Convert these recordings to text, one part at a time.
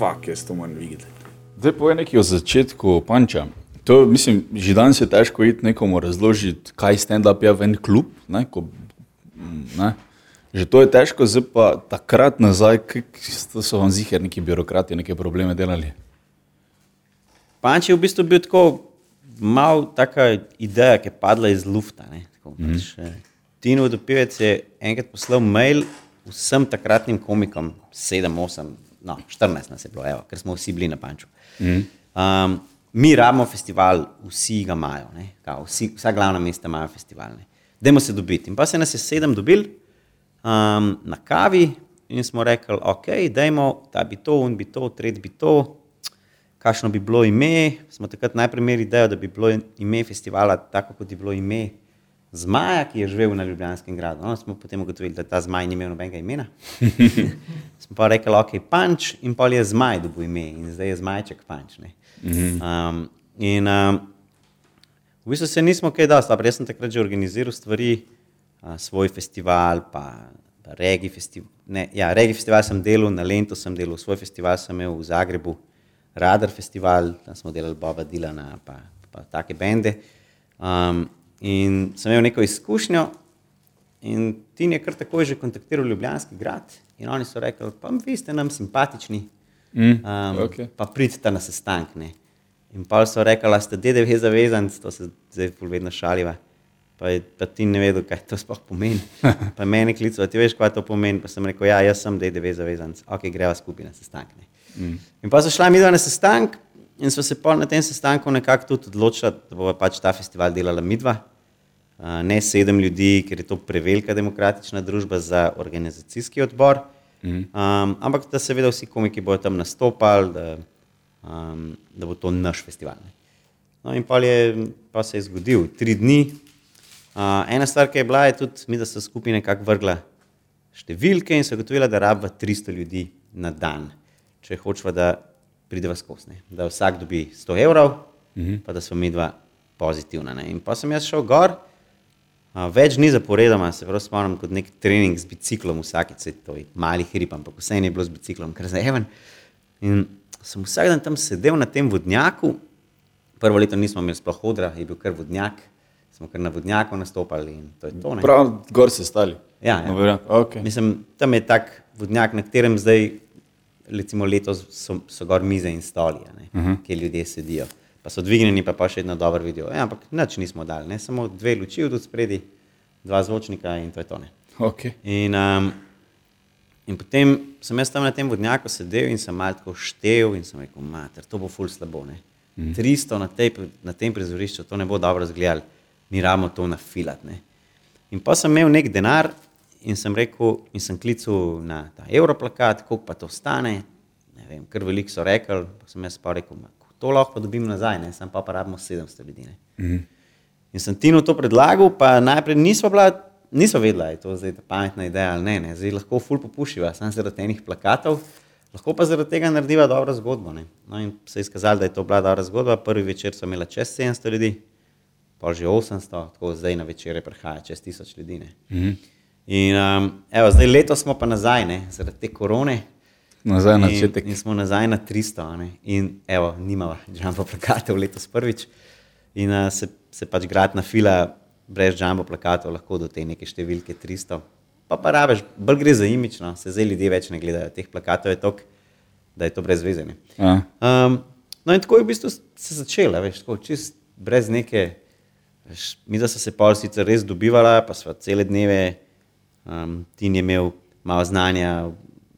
fuck, jaz to moram videti. Zdaj povej nekaj o začetku panča. To, mislim, že danes je težko iti nekomu razložiti, kaj stand-up je v en klub. Ne, ko, ne. Že to je težko, zdaj pa takrat nazaj, kako so vam zihar neki birokrati, neke probleme delali. Panč je v bistvu bil tako mal taka ideja, ki je padla iz lufta. ne, tako pač, eh, Tino Dopivec je enkrat poslal mail vsem takratnim komikom, 7, 8, no, 14 nas je bilo, evo, ker smo vsi bili na Panču. Mhm. Um, mi rabimo festival, vsi ga imajo, kao, vsi, vsa glavna mesta imajo festival. ne. Dajmo se dobiti. In pa se nas je sedem dobil um, na kavi in smo rekli, ok, dajmo, ta bi to, un bi to, tretji bi to, kakšno bi bilo ime. Smo takrat najprej imeli idejo, da bi bilo ime festivala tako, kot je bilo ime Zmaja, ki je živel na Ljubljanskem gradu. No, smo potem ugotovili, da ta zmaj ni imel nobenega imena. smo pa rekli, ok, panč in pol je zmaj dobil ime in zdaj je zmajček panč. ne. Um, in um, v bistvu se nismo kaj dosti, jaz sem takrat že organiziral stvari, a, svoj festival, pa, pa regi festival. Ne, ja, regi festival sem delal, na Lendu sem delal, svoj festival sem imel v Zagrebu, Radar festival, tam smo delali Boba Dilana, pa, pa take bende. Um, in sem imel neko izkušnjo, in ti je kar takoj že kontaktiral Ljubljanski grad, in oni so rekli, pa vi ste nam simpatični, Mm, um, okej. pa pridite na sestanek. ne." In pa so rekli, da ste DDV zavezanc, to se zdaj vedno šaliva. Pa, je, pa ti ne vedo, kaj to sploh pomeni. Pa meni klicajo, ti veš, kaj to pomeni. Pa sem rekel, ja, jaz sem DDV zavezanc, ok, greva skupaj na sestanek. ne." Mm. In pa so šla mi dva na sestanek in smo se pol na tem sestanku nekako tudi odločili, da bo pač ta festival delala midva. Uh, ne sedem ljudi, ker je to prevelika demokratična družba za organizacijski odbor. Mhm. Um, ampak da seveda vsi komiki bodo tam nastopali, da, um, da bo to naš festival. Ne. No, in pol je, pa se je zgodil, tri dni. Uh, ena stvar, ki je bila, je tudi, mi, da so skupaj nekako vrgla številke in so ugotovila, da rabva 300 ljudi na dan, če hočeva, da prideva skozi. Da vsak dobi 100 evrov, Mhm. pa da smo mi dva pozitivna. Ne. In pa sem jaz šel gor, a, več dni zaporedoma, se prav spomnim kot nek trening z biciklom, vsakeč se to je mali hrib, ampak vse je bilo z biciklom, kar zaeven. In sem vsak dan tam sedel na tem vodnjaku, prvo leto nismo imeli sploh hodra, je bil kar vodnjak, smo kar na vodnjaku nastopali in to je to. ne. Prav, gor se stali. Ja, ja. No, okay. Mislim, tam je tak vodnjak, na katerem zdaj, recimo letos, so, so gor mize in stoli, ne, uh -huh. kjer ljudje sedijo. Pa so dvignjeni, pa, pa še vedno dobro vidijo. Ja, ampak nič nismo dali, ne? samo dve luči od spredi, dva zvočnika in to je to. Ne? Okay. In, um, in potem sem jaz tam na tem vodnjaku sedel in sem malo tako štev in sem rekel, mater, to bo ful slabo. Ne? 300 na, tej, na tem prizorišču, to ne bo dobro izgledalo, mi rabimo to nafilat. Ne? In pa sem imel nek denar in sem rekel, in sem klical na ta Europlakat, koliko pa to stane. Ne vem, kar veliko so rekli, pa sem jaz pa rekel, "Ma, to lahko dobim nazaj, ne? sam pa pa rabimo 700 ljudi. Ne? Mhm. In sem Tinu to predlagal, pa najprej nismo, bila, nismo vedela, da je to zdaj pametna ideja ali ne. ne. Zdaj lahko ful popušiva, samo zaradi enih plakatov, lahko pa zaradi tega narediva dobro zgodbo. Ne. No in se je izkazalo, da je to bila dobra zgodba. Prvi večer so imeli čez 700 ljudi, pa že 800, tako zdaj na večere prihaja čez 1000 ljudi. Ne. Mhm. In um, evo, zdaj letos smo pa nazaj, ne, zaradi te korone. Nazaj na In- začetek. In smo nazaj na 300, a ne. in evo, nimamo jumbo plakatov letos prvič. In uh, se, se pač grad na fila brez jumbo plakatov lahko do te neke številke 300. Pa pa rabeš, bolj gre za imično, se zdaj ljudje več ne gledajo. Teh plakatov je toliko, da je to brez veze. ne. Ja. Um, no in tako je v bistvu se začela, veš, tako čist brez neke, veš, mi da so se pol sicer res dobivala, pa smo cele dneve, um, Tin je imel malo znanja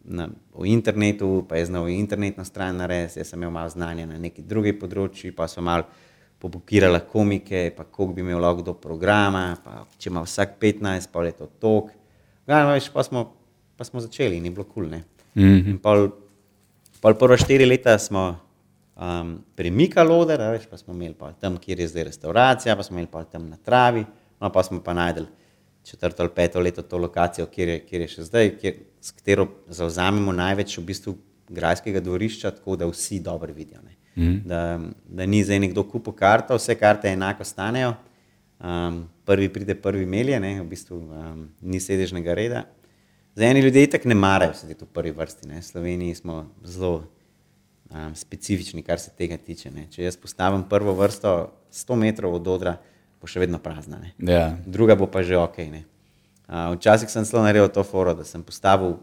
na, o internetu, pa je znal internetno stran narediti, jaz sem imel malo znanja na neki drugi področji, pa smo malo pobukirala komike, pa koliko bi imel lahko do programa, pa če ima vsak 15, pa je to tok. Glavno, veš, pa smo, pa smo začeli in je bilo kul. Cool, Mhm. In pol, pol prva štiri leta smo um, premikali oder, veš, pa smo imeli pol tam, kjer je zdaj restauracija, pa smo imeli pol tam na travi, no pa smo pa najdel četrto ali peto leto to lokacijo, kjer je, kjer je še zdaj, kjer, s katero zauzamemo največ v bistvu grajskega dvorišča, tako da vsi dobro vidijo. ne. Da, da ni zdaj nekdo kupil karto, vse karte enako stanejo. Um, prvi pride, prvi melje, ne, v bistvu um, ni sedežnega reda. Za eni ljudje tako ne marajo sedeti v prvi vrsti. Ne. V Sloveniji smo zelo um, specifični, kar se tega tiče. Ne. Če jaz postavim prvo vrsto 100 metrov od odra, bo še vedno prazna. Ne. Ja. Druga bo pa že ok. Ne. Uh, včasih sem zelo naredil to foro, da sem postavil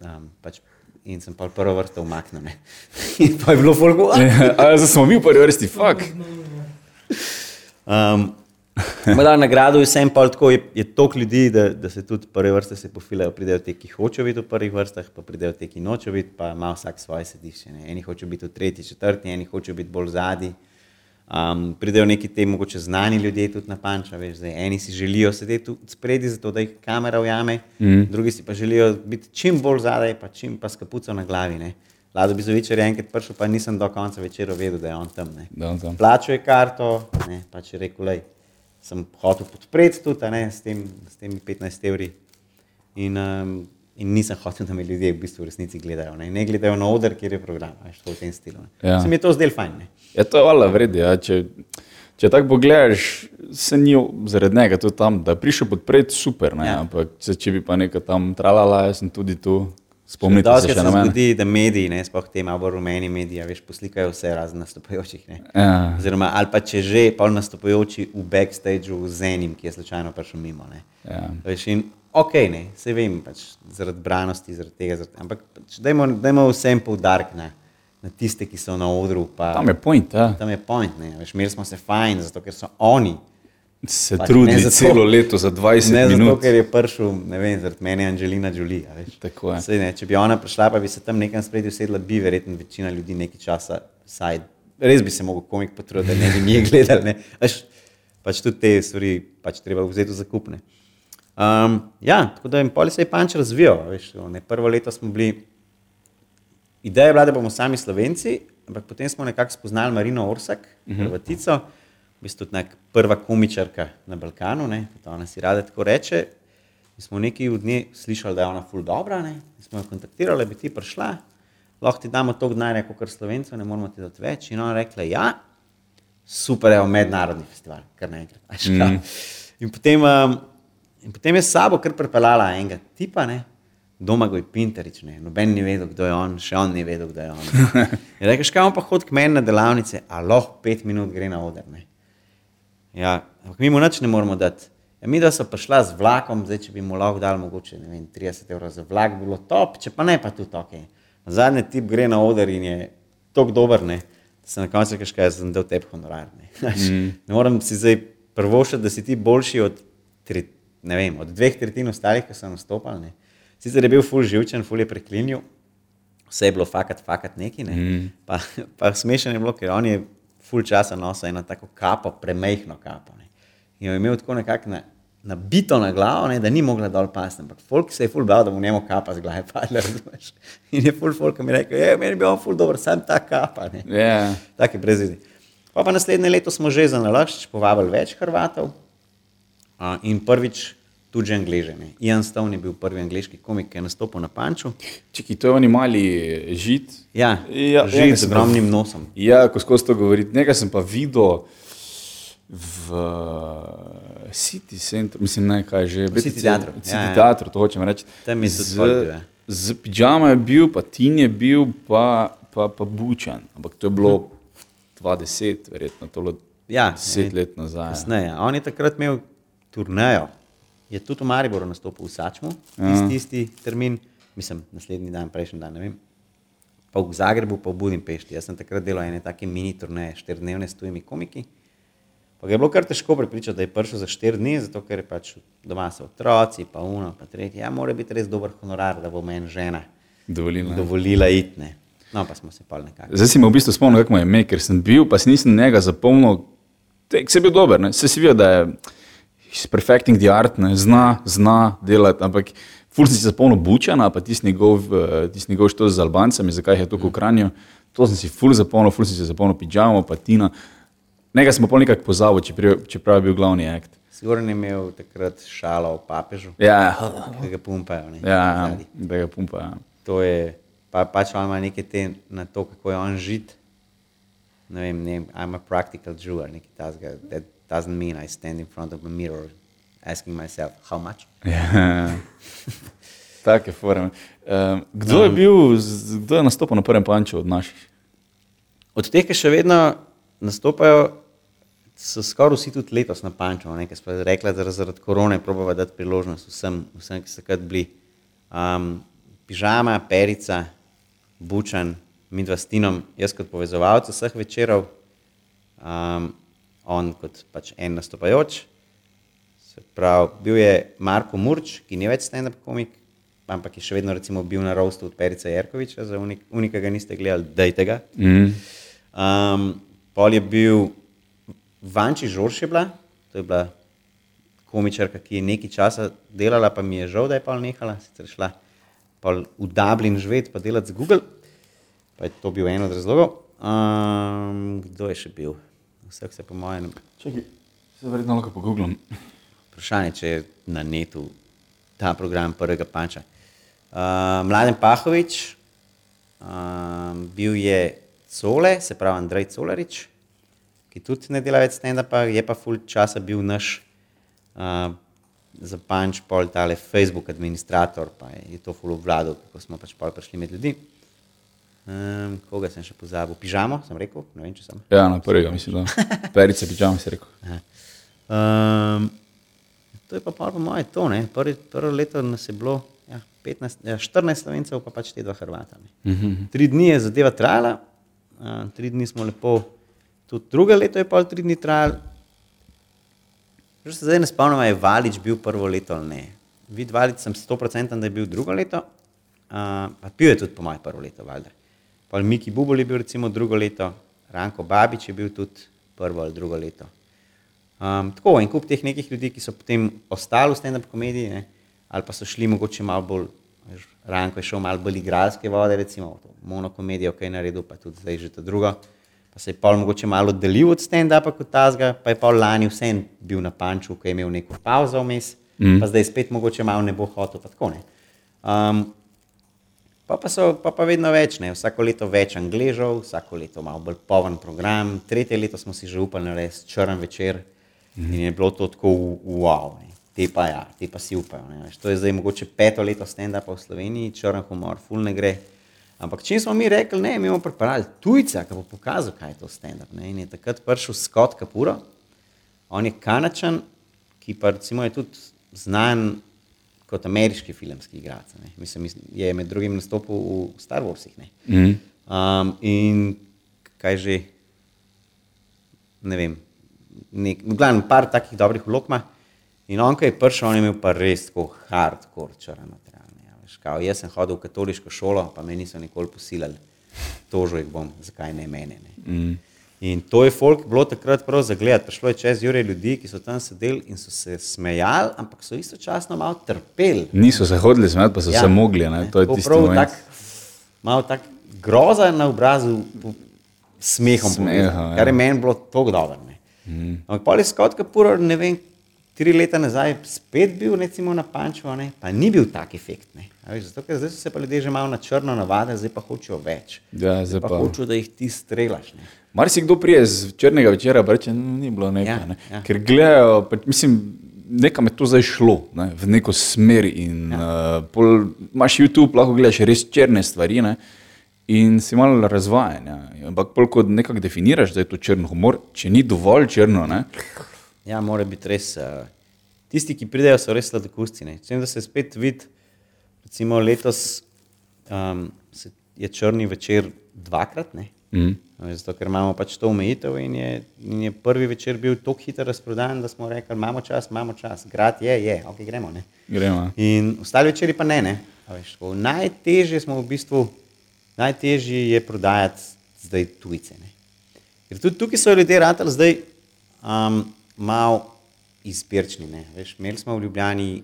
um, pač, in sem pa prvo vrsto umaknil. In pa je bilo folgo. Ja, zdaj smo mi v prvi vrsti, fuck. Um, da, nagrado je vsem pol tako, je, je toliko ljudi, da, da se tudi prve vrste se pofilajo. Pridejo ti, ki hočejo biti v prvih vrstah, pa pridejo ti, ki nočejo biti, pa ima vsak svoje sedišče. Ne. Eni hočejo biti v tretji, četrti, eni hočejo biti bolj zadnji. Um, pridejo neki te mogoče znani ljudje tudi na panča, veš, zdaj, eni si želijo sedeti tu spredi, zato da jih kamera ujame, mm. drugi si pa želijo biti čim bolj zadaj, pa čim pa s kapuco na glavi. Ne. Lado bi za večer enkrat prišel, pa nisem do konca večera vedel, da je on tam. Tam. Plačuje karto, ne, pa če rekel, lej, sem hotel podpreti tudi ne, s, tem, s temi 15 evri. In, um, in nisem hotel, da me ljudje v bistvu v resnici gledajo. Ne, ne gledajo na oder, kjer je program, to v tem stilu. Ja. Ja. Se mi je to zdelo fajn. Ne. Ja, to je valjda vredno. Ja. Če, če tako pogledaš, se ni zaradi njega tudi tam, da prišel podpreti, super. Ne, Ja. Ampak se, če bi pa nekaj tam tralala, jaz sem tudi tu. Spomnite se se mene. zgodi, da mediji, ne, sploh te malo rumeni mediji, veš, poslikajo vse razen nastopajočih. Ne. Ja. Oziroma, ali pa če že, pa nastopajoči v backstageu z enim, ki je slučajno prišel mimo. Ne. Ja. Veš, in ok, ne, se vem, pač, zaradi branosti, zaradi tega, zaradi, ampak pač, dajmo, dajmo vsem poudarek na, na tiste, ki so na odru. Pa, Tam je point, ja. tam je point, ne, veš, imeli smo se fajn, zato ker so oni. se Pač trudili ne zato- celo leto za 20 Ne zato, minut. ker je prišel, ne vem, zaradi mene Angelina Jolie. a veš. Tako je. Saj, ne, če bi ona prišla, pa bi se tam nekam spredje usedla, bi verjetno večina ljudi nekaj časa, saj res bi se mogel komik potruditi, da ne bi njih gledali. Ne. Veš, pač tudi te stvari pač treba vzeti v zakupne. Um, ja, tako da jim poli se je panč razvijal. Veš, ne, prvo leto smo bili, ideja je bila, da bomo sami slovenci, ampak potem smo nekako spoznali Marino Orsak, uh -huh. Hrvatico, v bistvu tudi prva komičarka na Balkanu, ne, ona si rada tako reče. In smo nekaj od nje slišali, da je ona ful dobra, ne, smo jo kontaktirali, da bi ti prišla, lahko ti damo toliko denarja, kot slovencev, ne moramo ti dati več. In ona rekla, ja, super, je mednarodni festival, kar naenkrat. kao. In potem, um, in potem je s sabo kar pripeljala enega tipa, ne, Domagoj Pinterič, ne, noben ni vedel, kdo je on, še on ni vedel, kdo je on. In rečeš, kaj on pa hodi k meni na delavnice, a lahko pet minut gre na oder. Ne. Ja, ampak mi mu nič ne moramo dati. Ja, mi, da so prišla z vlakom, zdaj, če bi mu lahko dal mogoče vem, 30 evrov za vlak, bi bilo top, če pa ne, pa tudi ok. Zadnji tip gre na oder in je tako dober, ne, da se na koncu rečeš, kaj sem dal tebi honorar. Ne. Mm. ne morem si zdaj prvošati, da si ti boljši od, tri, ne vem, od dveh tretjin ostalih, ki so nastopali. Ne. Sicer je bil ful živčen, ful je preklinil, vse je bilo fakat, fakat neki. Ne. Mm. Pa, pa smešen je bilo, ker on je ful časa nosil eno tako kapo, premehno kapo. Ne. In jo je imel tako nekako na, nabito na glavo, ne, da ni mogla dol pasti. Ampak folk se je ful bal, da mu njemu kapa z glave padla. razumeš. In je ful folk mi rekel, je, meni bi on ful dober, sam ta kapa. Ne. Ja. Tako je brez vidi. Pa, pa naslednje leto smo že za nalašč povabili več Hrvatov a, in prvič tudi že Angleže. Ne. Ian Stone je bil prvi angliški komik, ki je nastopil na Panču. Čiki, to je oni mali žid. Ja, Ja, že enega z sem pa- ogromnim nosom. Ja, ko skozi to govoriti. Nekaj sem pa videl v City Center, mislim, ne kaj že. V City teatru, City ja, ja. teatru, to hočem reči. Tam je Z- bil, ja. Z pižama je bil, pa Tin je bil, pa, pa, pa Bučan. Ampak to je bilo 20, verjetno, to je bilo Ja, 10 let nazaj. Kasneje. On je takrat imel turnejo. Je tudi v Mariboru nastopil v Sačmu, tisti, isti termin, mislim, naslednji dan, prejšnji dan, ne vem. Pa v Zagrebu, pa v Budimpešti. Jaz sem takrat delal ene take mini turneje, štirdnevne s tujimi komiki. Pa ga je bilo kar težko prepričati, da je prišel za štiri dni, zato ker je pač doma so otroci, pa uno, pa tretje. Ja, mora biti res dober honorar, da bo meni žena Dovolilno. dovolila itne. No, pa smo se pa nekako. Zdaj si me v bistvu spomnil, kako je ime, ker sem bil, pa si nisem njega zapomnil. Tek, se je bil dober, ne? se si videl, da je he's perfecting the art, ne? zna, zna delati, ampak ful sem si zapomnil Bučana, pa tisti njegov, eh, tisti njegov što z Albancami, zakaj je to v Kranju. To sem si ful zapomnil, ful sem si zapomnil Pidžamo, pa Tina. Nekaj smo pa nekako pozabil, čeprav, čeprav je bil glavni akt. Sigurno je imel takrat šalo o papežu, Ja, ki ga pumpajo. Ne, ja, zadnji. da ga pumpa. Ja. To je, pa, pač ima neke te na to, kako je on žit. Ne vem, ne, vem, I'm a practical Jew ali nekaj tasga. That doesn't mean I stand in front of a mirror asking myself, how much? Ja. Take forme. Um, kdo je bil, kdo je nastopil na prvem panču od naših? Od teh, ki še vedno nastopajo, so skoraj vsi tudi letos na Panču, ki so rekli, da zaradi korone probava dati priložnost vsem, vsem ki so takrat bili. Um, pižama, perica, bučan, mi dva s Tinom, jaz kot povezovalec vseh večerov, um, on kot pač en nastopajoč. Se pravi, bil je Marko Murč, ki ni več stand-up komik, ampak je še vedno recimo, bil na rostu od Perica Jerkoviča, za unika ga niste gledali, dajte ga. Mm. Um, pol je bil Vanči Žorš je bila, to je bila komičarka, ki je nekaj časa delala, pa mi je žal, da je pa nehala, sicer šla v Dublin živeti, pa delati z Google. Pa je to bil en od razlogov. Um, kdo je še bil? Vse se po mojem. Se verjetno lahko pogooglam. Vprašanje, če je na netu ta program prvega panča. Uh, Mladen Pahovič, um, bil je Cole, se pravi Andrej Colarič, ki tudi ne dela več stand-upa, je pa full časa bil naš uh, za panč pol tale Facebook administrator, pa je to full obvladal, kako smo pač pol prišli med ljudi. Um, koga sem še pozabil? Pižamo, sem rekel, ne vem, če sem. Ja, na prvega, mislim, da. Perice pižamo, si rekel. Um, to je pa pa moje to, ne. Prvi, prvo leto nas je bilo ja, 15, ja, 14 slovencev, pa pač te dva Hrvata. Uh mhm. -huh. Tri dni je zadeva trajala, uh, tri dni smo lepo, tudi druga leto je pol tri dni trajalo, Že se zdaj ne spomnim, ali je Valič bil prvo leto ali ne. Vid Valič sem 100% da je bil drugo leto, uh, pa pil je tudi po mojem prvo leto, valjda. Pa Miki Bubol je bil recimo drugo leto, Ranko Babič je bil tudi prvo ali drugo leto. Um, tako, in kup teh nekih ljudi, ki so potem ostali v stand-up komediji, ne, ali pa so šli mogoče malo bolj, veš, Ranko je šel malo bolj igralske vode, recimo monokomedijo, ki je naredil, pa tudi zdaj že to drugo pa se je pol mogoče malo oddelil od stand-upa kot tazga, pa je pol lani vsem bil na panču, ki je imel neko pauzo vmes, mm. pa zdaj spet mogoče malo ne bo hotel. Pa, tako, ne. um, pa, pa, so, pa pa vedno več, ne. vsako leto več angležov, vsako leto malo bolj poven program. Tretje leto smo si že upali narediti črn večer mm. in je bilo to tako wow. Ne. Te pa, ja, te pa si upajo. To je zdaj mogoče peto leto stand-upa v Sloveniji, črn humor, full ne gre. Ampak če smo mi rekli, ne, mi bomo pripravili tujca, ki bo pokazal, kaj je to stand-up. In je takrat prišel Scott Kapuro, on je kanačan, ki pa recimo je tudi znan kot ameriški filmski igralec. Mislim, je med drugim nastopil v Star Warsih. Ne. Mm. Um, in kaj že, ne vem, nek, v glavnem, par takih dobrih vlog ima. In on, ki je prišel, on je imel pa res tako hardcore črno kao, jaz sem hodil v katoliško šolo, pa me niso nikoli posilili, tožil jih bom, zakaj ne mene. Ne. Mm. In to je folk bilo takrat prav za gledati. Prišlo je čez jure ljudi, ki so tam sedeli in so se smejali, ampak so istočasno malo trpeli. Niso se hodili smejati, pa so ja. se mogli. Ne? To je prav tak, malo tak groza na obrazu, smehom. Smeha, ja. Kar je meni bilo tako dobro. Mm. Ampak pa je skotka pura, ne vem, tri leta nazaj spet bil recimo, na Panču, ne? pa ni bil tak efekt. Veš, zato, ker zdaj so se pa ljudje že malo na črno navadili, zdaj pa hočejo več. Ja, zdaj pa, pa hočejo, da jih ti strelaš. Mar si kdo prije z črnega večera, pa reče, no, ni bilo nekaj. Ja, ne? ja. Ker gledajo, mislim, nekam je to zdaj šlo, ne? v neko smer. In, ja. uh, pol, imaš YouTube, lahko gledaš res črne stvari. Ne? In si malo razvajen. Ja. Ampak, ko nekako definiraš, da je to črn humor, če ni dovolj črno. Ne? Ja, mora biti res. Uh, tisti, ki pridejo, so res sladokusti. Če se spet vidi recimo letos um, je črni večer dvakrat, mm. zato ker imamo pač to omejitev in je, in je prvi večer bil tako hiter razprodan, da smo rekli, imamo čas, imamo čas, grad je, je, ok, gremo. gremo. In ostali večeri pa ne. ne. Veš, najtežje smo v bistvu, najtežje je prodajati zdaj tujce. Ne. Ker tudi tukaj so ljudje ratali zdaj um, malo izbirčni. Imeli smo v Ljubljani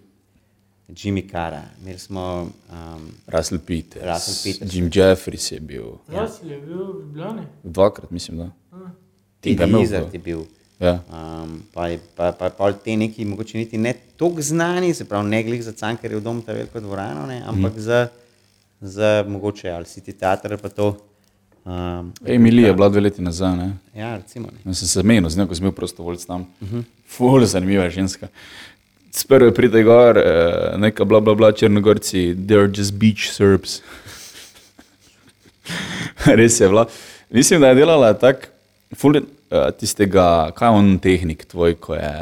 Jimmy Cara, imeli smo um, Russell Peters, Russell Peters. Jim Jeffries je bil. Ja. Russell je bil v Ljubljani. Dvakrat, mislim, da. Tega Mizard je bil. Ja. Um, pa, pa, pa, pa te neki, mogoče niti ne tako znani, se pravi, ne glede za Cankar je v domu ta veliko dvorano, ne, ampak mm. za, za mogoče ali City Theater pa to. Um, Emilija je bila dve leti nazaj. Ne? Ja, recimo. Ne. Sem se menil, z njo, ko sem bil prostovoljc tam. Uh -huh. Ful, zanimiva ženska sprve pride gor, eh, neka bla bla bla, črnogorci, they're just beach serbs. Res je bila. Mislim, da je delala tako, ful, uh, tistega, kaj je on tehnik tvoj, ko je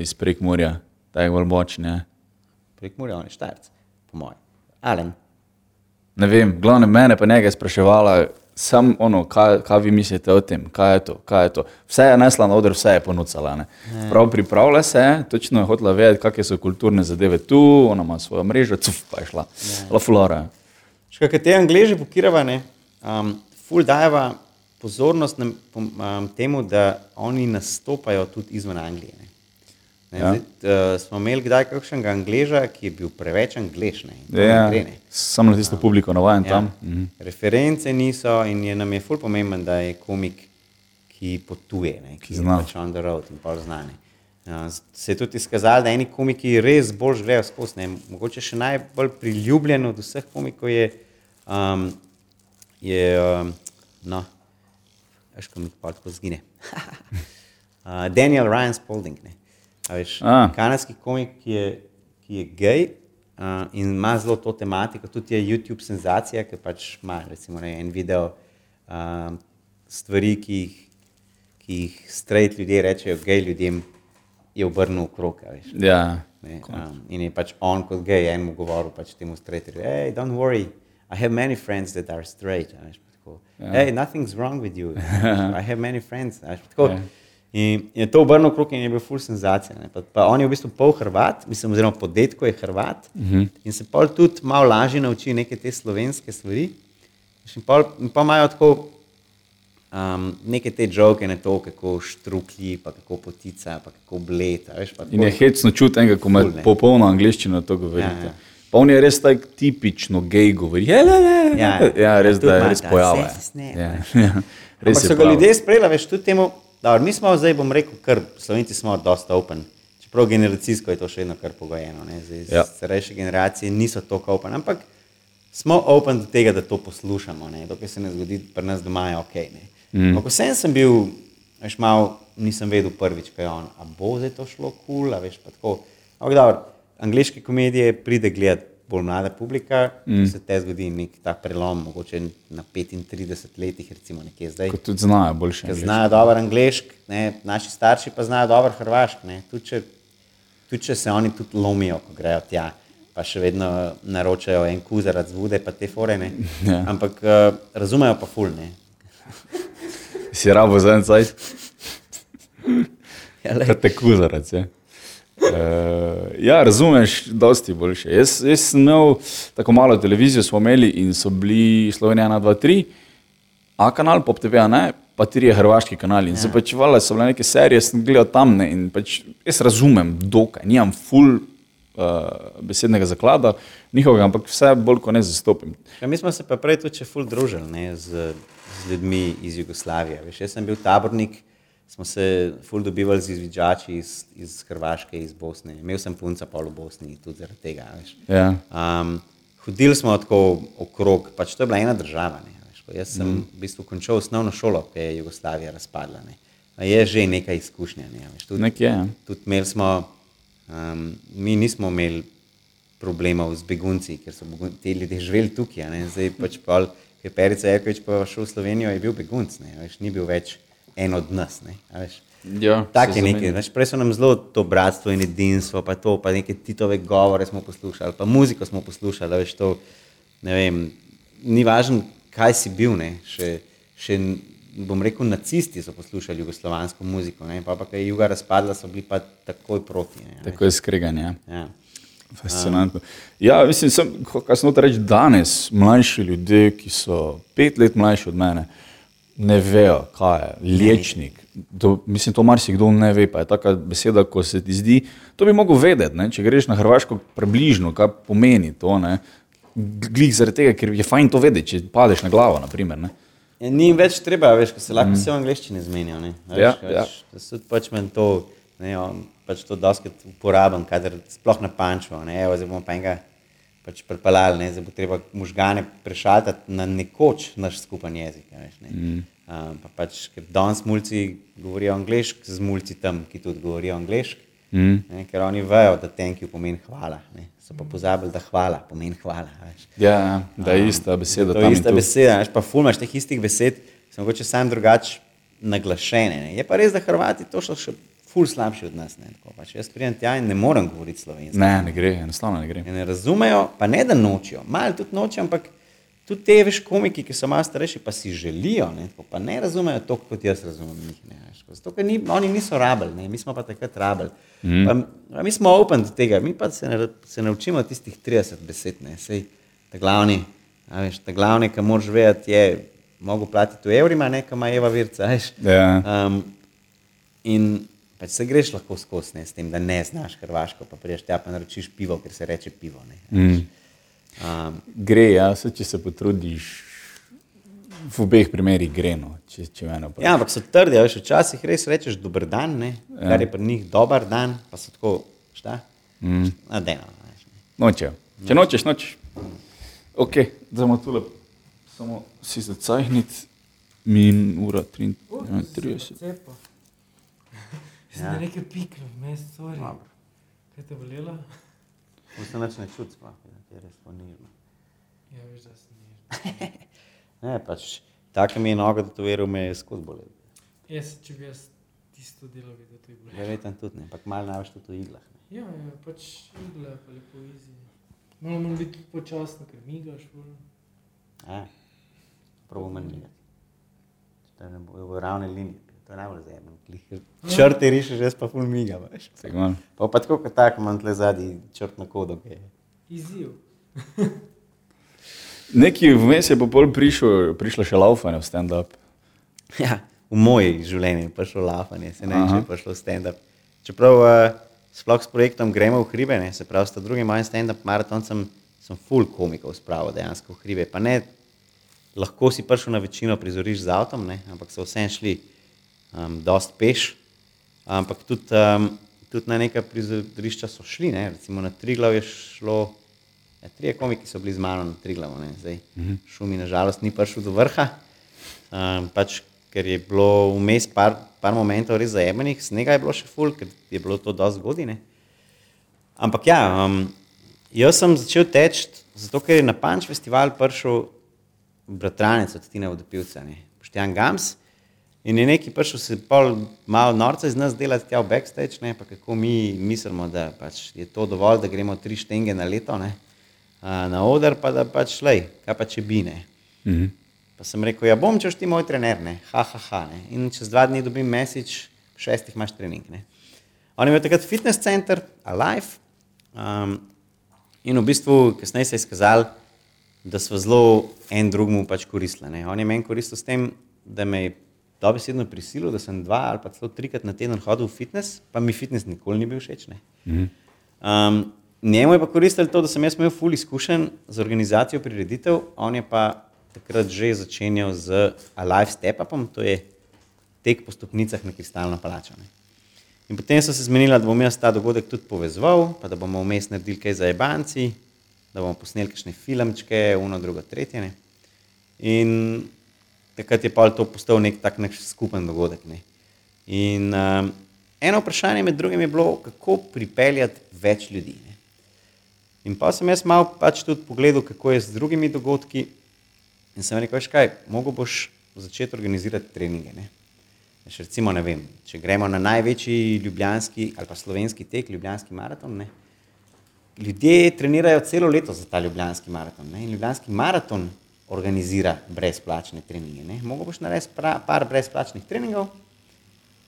iz Prekmurja, da je bolj močen. je? Prek Murja, on je štajrc, po mojem. Alen. Ne vem, glavno mene pa nekaj spraševala, sam ono, kaj, kaj vi mislite o tem, kaj je to, kaj je to. Vse je nesla na oder, vse je ponucala. Ne. Prav pripravlja se, točno je hotela vedeti, kakšne so kulturne zadeve tu, ona ima svojo mrežo, cuf, pa je šla. La flora. Še kaj te angliži pokirava, um, ful dajeva pozornost na, um, temu, da oni nastopajo tudi izven Anglije. Ne. Ne, Ja. zdaj, uh, smo imeli kdaj kakšnega angleža, ki je bil preveč angliš. Ne, Ja, ne gre, ne. sam na tisto publiko navajen Ja. tam. Mhm. Reference niso in je nam je ful pomemben, da je komik, ki potuje, ne, ki zna. je pač on the road in pol znane. Uh, se je tudi izkazalo, da eni komiki res bolj grejo skozi. ne. Mogoče še najbolj priljubljen od vseh komikov je, um, je um, no, veš, ko mi pa tako zgine. uh, Daniel Ryan Spalding. Ne. Veš, A. kanadski komik, ki je, ki je gej uh, in ima zelo to tematiko, tudi je YouTube senzacija, ki pač ima recimo, ne, en video um, stvari, ki jih, ki jih straight ljudje rečejo, gej ljudem je obrnil veš. Ja, Ne, um, in je pač on kot gej enemu govoril pač temu straighterju, hey, don't worry, I have many friends that are straight. veš, tako, Hey, nothing's wrong with you. I have many friends. veš, Tako, Ja. In je to obrnil okrog in je bil full senzacija. ne. Pa, pa on je v bistvu pol Hrvat, mislim, oziroma po detku je Hrvat uh -huh. in se pol tudi malo lažje nauči neke te slovenske stvari. In pol, in pa imajo tako um, neke te žoke na to, kako štruklji, pa kako potica, pa kako bled. a Veš, pa In je tako- hecno čuti enega, ko ima Ful, popolno angliščino to govorite. Ja, ja. Pa on je res tak tipično gej govori. Ja, ja, ja, Ja, ja res, da je res pojava. Ja, veš. ja. Res Ampak je so ga ljudje sprejeli, veš, tudi temu, da mi smo zdaj, bom rekel, kar slovenci smo dosta open. Čeprav generacijsko je to še vedno kar pogojeno. Ne? Zdaj, Ja. Starejše generacije niso tako open, ampak smo open do tega, da to poslušamo. ne. Dokaj se ne zgodi, pri nas doma je ok. Mm. Ko sem, sem bil, veš, mal, nisem vedel prvič, kaj je on, a bo zdaj to šlo kul, cool, a veš pa tako. Ampak dobro, angliške komedije pride gledati bolj mlada publika, mm. se te zgodi nek ta prelom, mogoče na 35 letih, recimo nekje zdaj. Kot tudi znajo boljše. Angleško. znajo dobro angliški, naši starši pa znajo dobro hrvaški. Tudi če, tudi če se oni tudi lomijo, ko grejo tja, pa še vedno naročajo en kuzarac vode, pa te forene. Ja. Ampak uh, razumejo pa ful. Ne. Si rabo za en cajt, Ja, kaj te kuzarac. Ja. Uh, ja, razumeš, dosti boljše. Jaz, jaz sem imel tako malo televizijo, smo imeli in so bili Slovenija 1, 2, 3, A kanal, Pop TV, ne, pa tri je hrvaški kanal. In ja. se pač valjda so bile neke serije, sem gledal tam ne, in pač jaz razumem, dokaj, nimam full uh, besednega zaklada njihovega, ampak vse bolj kot ne zastopim. Ja, mi smo se pa prej tudi ful družili ne, z, z ljudmi iz Jugoslavije. Veš, jaz sem bil tabornik, smo se ful dobivali z izviđači iz, iz Hrvaške, iz Bosne. Imel sem punca pa v Bosni tudi zaradi tega. Ja. Um, hodili smo tako okrog, pač to je bila ena država. Ne, veš, jaz sem mm. v bistvu končal osnovno šolo, ko je Jugoslavija razpadla. Ne. Je že nekaj izkušnja. Ne, veš, tudi, Nekje, ja. tudi imeli smo, um, mi nismo imeli problemov z begunci, ker so ti ljudje živeli tukaj. ne. Zdaj pač pol, je Perica Jerkovič pa šel v Slovenijo, je bil begunc, ne, veš, ni bil več en od nas. Ne. Ja, Tak se je nekaj. Veš, prej so nam zelo to bratstvo in edinstvo, pa to, pa neke titove govore smo poslušali, pa muziko smo poslušali. Veš, to, vem, ni važno, kaj si bil. Ne, še, še, bom rekel, nacisti so poslušali jugoslovansko muziko, ne, pa pa ko je juga razpadla, so bili pa takoj proti. Ne. Tako je skreganje. Ja. ja. Fascinantno. Ja, mislim, sem, kaj hotel reči, danes mlajši ljudje, ki so pet let mlajši od mene, ne vejo, kaj je liječnik. To, mislim, to marsikdo ne ve, pa je taka beseda, ko se ti zdi, to bi mogel vedeti, ne? če greš na Hrvaško, približno, kaj pomeni to. Ne? Glih zaradi tega, ker je fajn to vedeti, če padeš na glavo. Naprimer, ne? Ja, ni več treba, veš, ko se lahko vse v angleščini zmenijo. ne, Veš, Ja, veš, ja. Tudi pač meni to, ne, on, pač to doskrat uporabim, kadar sploh na pančo, ne, evo, zdaj bomo pa enega pač pripeljali, ne, zdaj bo treba možgane prešaltati na nekoč naš skupen jezik. a Veš, ne. um, pa pač, ker danes mulci govorijo angliško, z mulci tam, ki tudi govorijo angliško. Mm. Ne, ker oni vejo, da thank you pomeni hvala. Ne. So pa pozabili, da hvala pomeni hvala. Veš. Ja, da je ista beseda. To tam je ista beseda, veš, pa fulmaš teh istih besed, so mogoče sam drugače naglašene. Ne. Je pa res, da Hrvati to še ful slabši od nas. Ne. Tako Pač jaz pridem tja in ne morem govoriti slovensko. Ne, ne gre, enostavno ne gre. In ne razumejo, pa ne da nočijo, malo tudi nočijo, ampak tudi te veš komiki, ki so malo starejši, pa si želijo, ne, tako pa ne razumejo to, kot jaz razumem njih. Ne, tako. Zato, ker ni, oni niso rabili, ne, mi smo pa takrat rabili. Mm. Pa, pa mi smo open do tega, mi pa se, ne, se naučimo tistih 30 besed, ne, sej ta glavni, a veš, ta glavni, ki moraš vedeti, je, mogo platiti v evrima, ne, kam ima Eva Virca, veš. Ja. Um, in pač se greš lahko skozi ne, s tem, da ne znaš hrvaško, pa priješ tja pa naročiš pivo, ker se reče pivo. Ne, mm. um, Gre, ja, se, če se potrudiš, v obeh primerih gre. No, če, če eno ja, ampak so trdi, a veš, včasih res rečeš dober dan, ne, ja. kar je pri njih dober dan, pa so tako, šta? Mm. A, dejno, veš, ne. Nočejo. Če nočeš, nočeš. Ok, zdaj tule, samo si zacajhniti, min ura 33. Zdaj Ja. ja. pikne, vmes, sorry. Dobro. Kaj te bolelo? To se nič ne čuti, sploh, da je res ponirno. Ja, veš, da sem nir. Ne, pač, tako mi je noga tetoviral, me je skozi bolelo. Jaz, če bi jaz tisto delal, bi to tudi bolelo. Verjetno tudi ne, ampak malo največ tudi v iglah. Ne. Ja, ja, pač igle, pa lepo izi. Malo mora biti tudi počasno, ker migaš. Ja, prav manj. To je ne bo v ravni liniji, to je najbolj zemljo. Črte rišeš, jaz pa ful miga, veš. Sigurno. Pa, pa tako kot tako, imam tle zadnji črtno kodo, ki je. Izziv. Neki vmes je pa pol prišel, prišlo še laufanje v stand-up. Ja, v moji življenju je prišlo lafanje, se ne vem, če Aha. je prišlo stand-up. Čeprav uh, sploh s projektom Gremo v hribe, ne, se pravi, sta drugi moj stand-up maraton, sem, sem full komikov spravil dejansko v hribe. Pa ne, lahko si prišel na večino prizorišč z avtom, ne, ampak so vsem šli um, dost peš. Ampak tudi, um, tudi na neka prizorišča so šli, ne, recimo na Triglav je šlo. Ja, trije komiki so bili z mano na Triglavu, ne, zdaj mm -hmm. šumi nažalost ni prišel do vrha. Um, pač, ker je bilo vmes par, par momentov res zajemenih, snega je bilo še ful, ker je bilo to dosti godine. Ampak ja, um, jaz sem začel teči, zato ker je na Punch festival prišel bratranec od Tina Vodopilca, Poštjan Gams. In je neki prišel se pol malo norca iz nas delati tja v backstage, ne, pa kako mi mislimo, da pač je to dovolj, da gremo tri štenge na leto ne, a, na oder, pa da pač lej, kaj pa če bi ne. Mhm. Pa sem rekel, ja bom, če boš ti moj trener, ne, ha, ha, ha, ne. In čez dva dni dobim mesič, šestih imaš trening, ne. On je imel takrat fitness center, Alive, um, in v bistvu kasneje se je izkazalo, da smo zelo en drugemu pač koristili. ne. On je meni koristil s tem, da me je dobesedno prisilil, da sem dva ali pa celo trikrat na teden hodil v fitness, pa mi fitness nikoli ni bil všeč. ne. Um, njemu je pa koristilo to, da sem jaz imel ful izkušenj z organizacijo prireditev, on je pa takrat že začenjal z Alive Step-upom, to je tek po stopnicah na kristalno palačo. Ne. In potem so se zmenili, da bom jaz ta dogodek tudi povezoval, pa da bomo vmes naredili kaj za ebanci, da bomo posneli kakšne filmčke, uno, drugo, tretje. Ne. In takrat je pa to postal nek tak naš skupen dogodek. Ne. In um, eno vprašanje med drugim je bilo, kako pripeljati več ljudi. Ne. In pa sem jaz malo pač tudi pogledal, kako je z drugimi dogodki. In sem rekel, veš kaj, mogo boš začeti organizirati treninge. Ne. Veš, recimo, ne vem, če gremo na največji ljubljanski ali pa slovenski tek, ljubljanski maraton. Ne. Ljudje trenirajo celo leto za ta ljubljanski maraton. Ne. In ljubljanski maraton organizira brezplačne treninge. Ne. Mogo boš narediti pra- par brezplačnih treningov,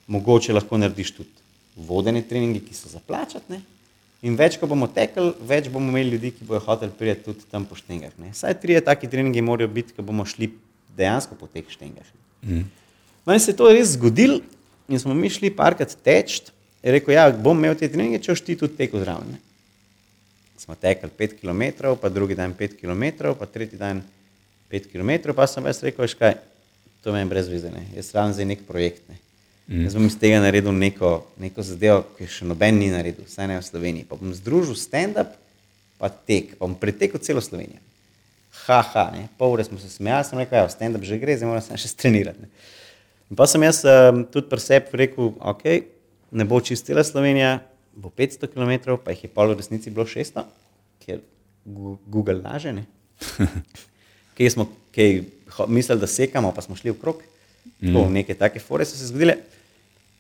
mogoče lahko narediš tudi vodene treninge, ki so za plačati. Ne? In več, ko bomo tekli, več bomo imeli ljudi, ki bodo hoteli priti tudi tam po štengah. Ne? Saj trije taki treningi morajo biti, ko bomo šli dejansko po teh štengah. Mm. No in se je to res zgodilo, in smo mi šli parkrat teč. Je rekel, ja, bom imel te treninge, če boš ti tudi tekel zraven. ne." Smo tekli 5 km, pa drugi dan 5 km, pa tretji dan 5 km, pa sem jaz rekel, kaj, to meni brez veze, ne. jaz rabim zdaj nek projekt. Ne. Mm. Jaz bom iz tega naredil neko, neko zadevo, ki še noben ni naredil, vsaj ne v Sloveniji. Pa bom združil stand-up, pa tek, pa bom pretekel celo Slovenijo. Ha, ha, ne. pol ure smo se smejali, sem rekel, ja, stand-up že gre, zdaj moram se še strenirati. Ne. In pa sem jaz um, tudi pri sebi rekel, ok, ne bo čistila Slovenija, bo 500 km, pa jih je pol v resnici bilo 600, ker Google laže. Kaj smo kaj, mislili, da sekamo, pa smo šli v krog. Tako, neke take fore so se zgodile.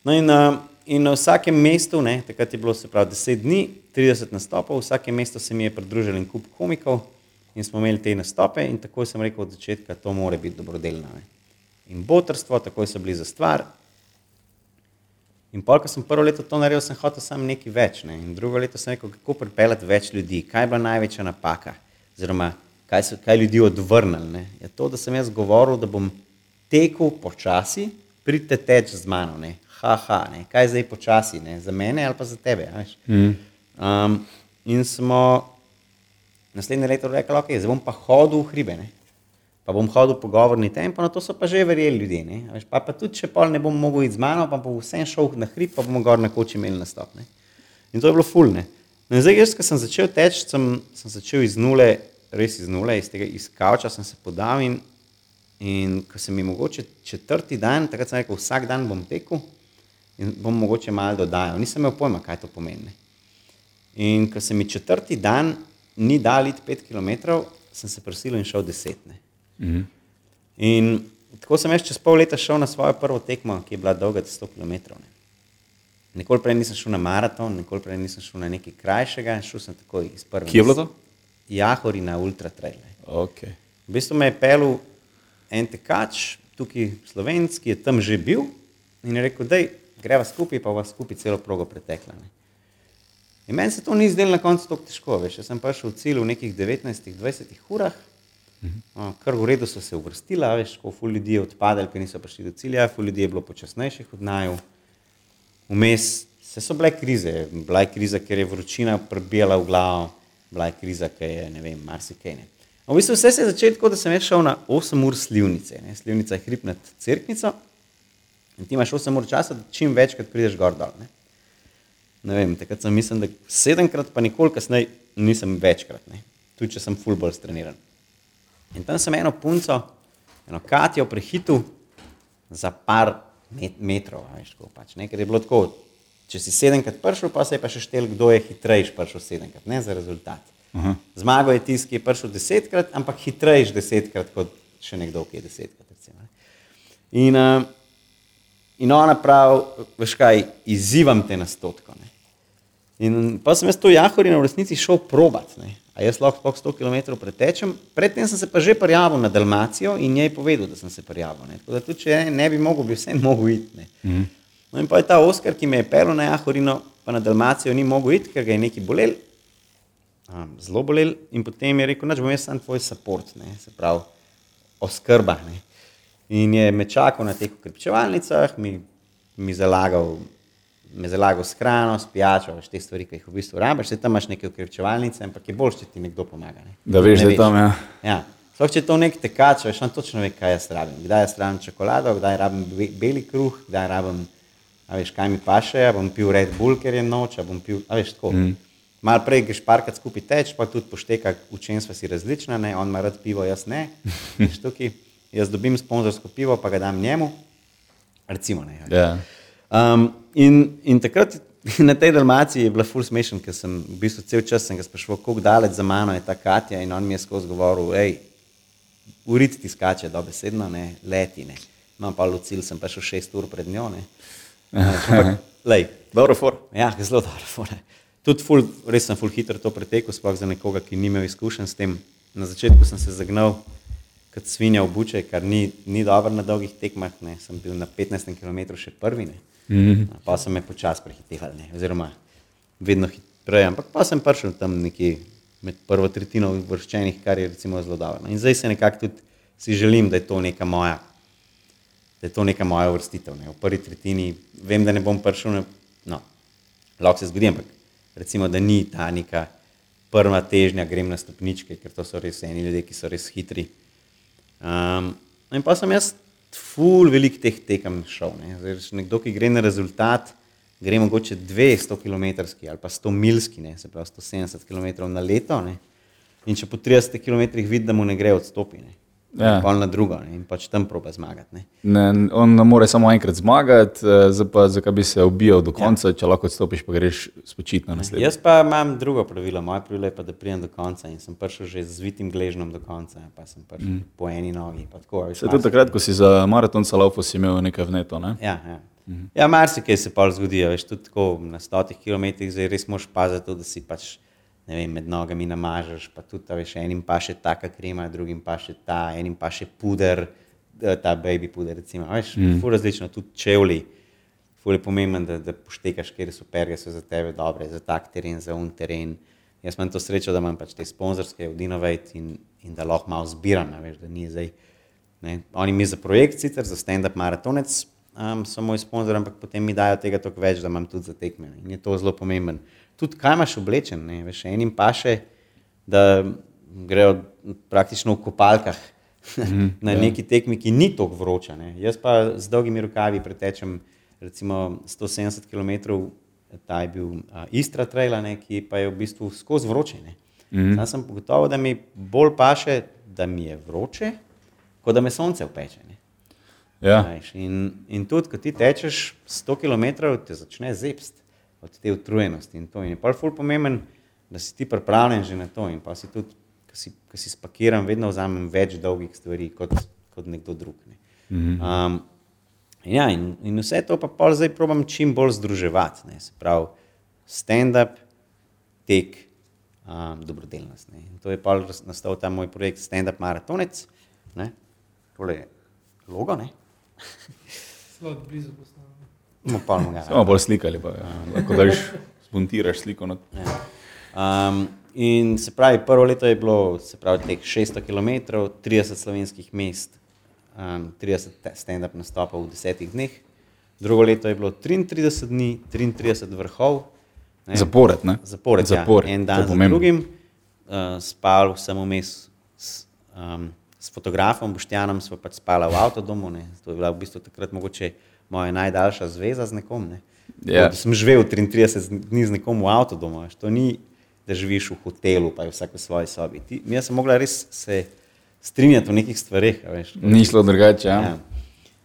No in, uh, in na vsakem mestu, ne, takrat je bilo se pravi 10 dni, 30 nastopov, v vsakem mestu se mi je pridružil en kup komikov in smo imeli te nastope in takoj sem rekel od začetka, to mora biti dobrodelno. Ne. In botrstvo, takoj so bili za stvar. In pol, ko sem prvo leto to naredil, sem hotel samo nekaj več. Ne. In drugo leto sem rekel, kako pripeljati več ljudi, kaj je bila največja napaka, oziroma kaj so kaj ljudi odvrnili. Ne. Je to, da sem jaz govoril, da bom tekel počasi, pridite teč z mano. Ne. Ha, ha, ne. kaj zdaj počasi, ne. za mene ali pa za tebe. Mm. Um, in smo naslednje leto rekli, ok, zdaj bom pa hodil v hribe. Ne pa bom hodil pogovorni tempo, na to so pa že verjeli ljudje. Veš, pa, pa tudi, če pol ne bom mogel iti z mano, pa bom vsem šel na hrib, pa bomo gor na koči imeli nastop. Ne? In to je bilo fulne. No, zdaj, jaz, ko sem začel teči, sem, sem začel iz nule, res iz nule, iz tega izkavča sem se podal in, in ko sem mi mogoče četrti dan, takrat sem rekel, vsak dan bom tekel in bom mogoče malo dodajal. Nisem imel pojma, kaj to pomeni. In ko se mi četrti dan ni dal iti pet km, sem se prosil in šel desetne. -hmm. In tako sem jaz čez pol leta šel na svojo prvo tekmo, ki je bila dolga 100 km. Ne. Nikoli prej nisem šel na maraton, nikoli prej nisem šel na nekaj krajšega, šel sem takoj iz prvega. Kje je bilo to? Jahori na ultra trail. Okay. V bistvu me je pel en tekač, tukaj slovenski, ki je tam že bil in je rekel, da greva skupaj, pa vas skupaj celo progo pretekla. Ne. In meni se to ni zdelo na koncu tako težko, veš, jaz sem prišel v cilj v nekih 19-20 urah, Uh, kar v redu so se uvrstili, veš, ko fu ljudi je odpadali, ker niso prišli do cilja, fu ljudi je bilo počasnejših od naju. Vmes se so bile krize, bila je kriza, ker je vročina prebijala v glavo, bila je kriza, ker je ne vem, marsikaj ne. V bistvu vse se je začelo tako, da sem šel na 8 ur slivnice. Ne? Slivnica je hrib nad crknico in ti imaš 8 ur časa, da čim večkrat prideš gor dol. Ne? ne vem, takrat sem mislil, da sedemkrat, pa nikoli kasneje nisem večkrat, ne? tudi če sem full bolj streniran. In tam sem eno punco, eno Katijo prehitil za par met, metrov. Veš, tako, pač, ne, ker je bilo tako, če si sedemkrat prišel, pa se je pa še štel, kdo je hitrejši prišel sedemkrat, ne za rezultat. Aha. Zmago je tisti, ki je prišel desetkrat, ampak hitrejši desetkrat kot še nekdo, ki je desetkrat. Recimo, in, uh, in ona pravi, veš kaj, izzivam te na stotko. Ne. In pa sem jaz to jahorino v resnici šel probat. Ne. A jaz lahko 100 km pretečem. Predtem sem se pa že prijavil na Dalmacijo in njej povedal, da sem se prijavil. Ne. Tako da tudi, če ne bi mogel, bi vse mogel iti. Mm. No in pa je ta Oskar, ki me je pel na Jahorino, pa na Dalmacijo ni mogel iti, ker ga je neki bolel, um, zelo bolel. In potem je rekel, da bom jaz sam tvoj support, ne. se pravi, oskrba. Ne. In je me čakal na teh ukrepčevalnicah, mi, mi zalagal me zalagal s hrano, s pijačo, te stvari, ki jih v bistvu rabiš, se tam imaš neke ukrepčevalnice, ampak je bolj, če ti nekdo pomaga. Ne. Da veš, da je tam. Ja. Ja. Sploh če to nek tekač, veš, on točno ve, kaj jaz rabim. Kdaj jaz rabim čokolado, kdaj rabim beli kruh, kdaj rabim, a veš, kaj mi paše, a bom pil Red Bull, ker je noč, a bom pil, a veš, tako. Mm. Mal prej greš parkrat skupaj teč, pa tudi pošteka, v čem sva si različna, ne, on ima rad pivo, jaz ne. Veš, tukaj, jaz dobim sponzorsko pivo, pa ga dam njemu, recimo ne. Yeah. Um, in, in takrat na tej Dalmaciji je bila full smešen, ker sem v bistvu cel čas sprašval, kako daleč za mano je ta Katja in on mi je skozi govoril, hej, uriti ti skače, dobesedno, ne, leti, ne. Imam pa lucil, sem pa šel šest ur pred njo, ne. Lej. Dobro for. Ja, zelo dobro for. Tudi ful, res sem full hitro to pretekel, sploh za nekoga, ki ni imel izkušenj s tem. Na začetku sem se zagnal kot svinja v buče, kar ni, ni dobro na dolgih tekmah, ne. Sem bil na 15 km še prvi, ne. -hmm. Pa so me počasi prehitevali, oziroma vedno hitreje. Ampak pa sem prišel tam nekje med prvo tretjino vrščenih, kar je recimo zelo dobro. In zdaj se nekako tudi si želim, da je to neka moja. Da je to neka moja vrstitev. Ne. V prvi tretjini vem, da ne bom prišel, na, no, lahko se zgodi, ampak recimo, da ni ta neka prva težnja, grem na stopničke, ker to so res eni ljudje, ki so res hitri. Um, in pa sem jaz ful velik teh tekem šel. Ne. Zdaj, nekdo, ki gre na rezultat, gre mogoče 200 km ali pa 100 milski, ne, se pravi 170 km na leto. Ne. In če po 30 km vidi, da mu ne gre odstopi. Ne. Ja. pol na drugo ne, in pač tam proba zmagati. Ne. Ne, on ne more samo enkrat zmagati, eh, pa zakaj bi se ubijal do konca, ja. če lahko odstopiš, pa greš spočiti na naslednji. Jaz pa imam drugo pravilo, moje pravilo je pa, da pridem do konca in sem prišel že z vitim gležnom do konca, pa sem prišel mm. po eni nogi. Tako, Se tudi takrat, ko si za maraton salafo si imel nekaj vneto, ne? Ja, ja. Mhm. ja marsikaj se pa zgodi, veš, tudi tako na stotih kilometrih, zdaj res moraš paziti, da si pač vem, med nogami namažeš, pa tudi veš, enim pa še taka krema, drugim pa še ta, enim pa še puder, eh, ta baby puder, recimo, veš, mm. različno, tudi čevlji. Ful je pomemben, da, da poštekaš, kje so perge, so za tebe dobre, za tak teren, za un teren. Jaz imam to srečo, da imam pač te sponzorske od Innovate in, in da lahko malo zbiram, veš, da ni zdaj. Ne. Oni mi za projekt, sicer za stand-up maratonec, um, so moj sponzor, ampak potem mi dajo tega toliko več, da imam tudi za tekme. In je to zelo pomemben. Tudi kaj imaš oblečen, ne? veš, enim pa še, da grejo praktično v kopalkah na neki tekmi, ki ni tako vroča. Ne? Jaz pa z dolgimi rokavi pretečem recimo 170 km, ta je bil uh, Istra Trail, ne, ki pa je v bistvu skozi vroče. ne. Zdaj sem gotovo, da mi bolj paše, da mi je vroče, kot da me sonce upeče. Ne. Ja. Veš, In, in tudi, ko ti tečeš 100 km, te začne zepst od te utrujenosti. In, to. in je pa ful pomemben, da si ti pripravljen že na to. In pa si tudi, ko si, ko si spakiram, vedno vzamem več dolgih stvari kot, kot nekdo drug. Ne. Um, ja, in, in vse to pa pol zdaj probam čim bolj združevati. Ne. Se pravi, stand-up, tek, um, dobrodelnost. Ne. In to je pa nastal ta moj projekt Stand-up Maratonec. Ne. Tole je logo, ne. Zelo blizu postavljeno. Bomo pa ga. Samo bolj slikali, pa ja. lahko daš, zmontiraš sliko. No. Um, in se pravi, prvo leto je bilo pravi, teh 600 km, 30 slovenskih mest, um, 30 te- stand-up nastopov v desetih dneh. Drugo leto je bilo 33 dni, 33 vrhov. ne. Zapored, ne? Zapored, Zapored, Ja, en dan za drugim. Uh, spal sem vmes um, s fotografom Boštjanom, smo pač spala v avtodomu. Ne. To je bila v bistvu takrat mogoče moja najdaljša zveza z nekom. Ne. Ja. Da sem živel 33 dni z nekom v avtodomu. veš. To ni, da živiš v hotelu, pa je vsak v svoji sobi. Ti, mi sem mogla res se strinjati v nekih stvareh. a veš. Ni šlo drugače. Ja. Ja.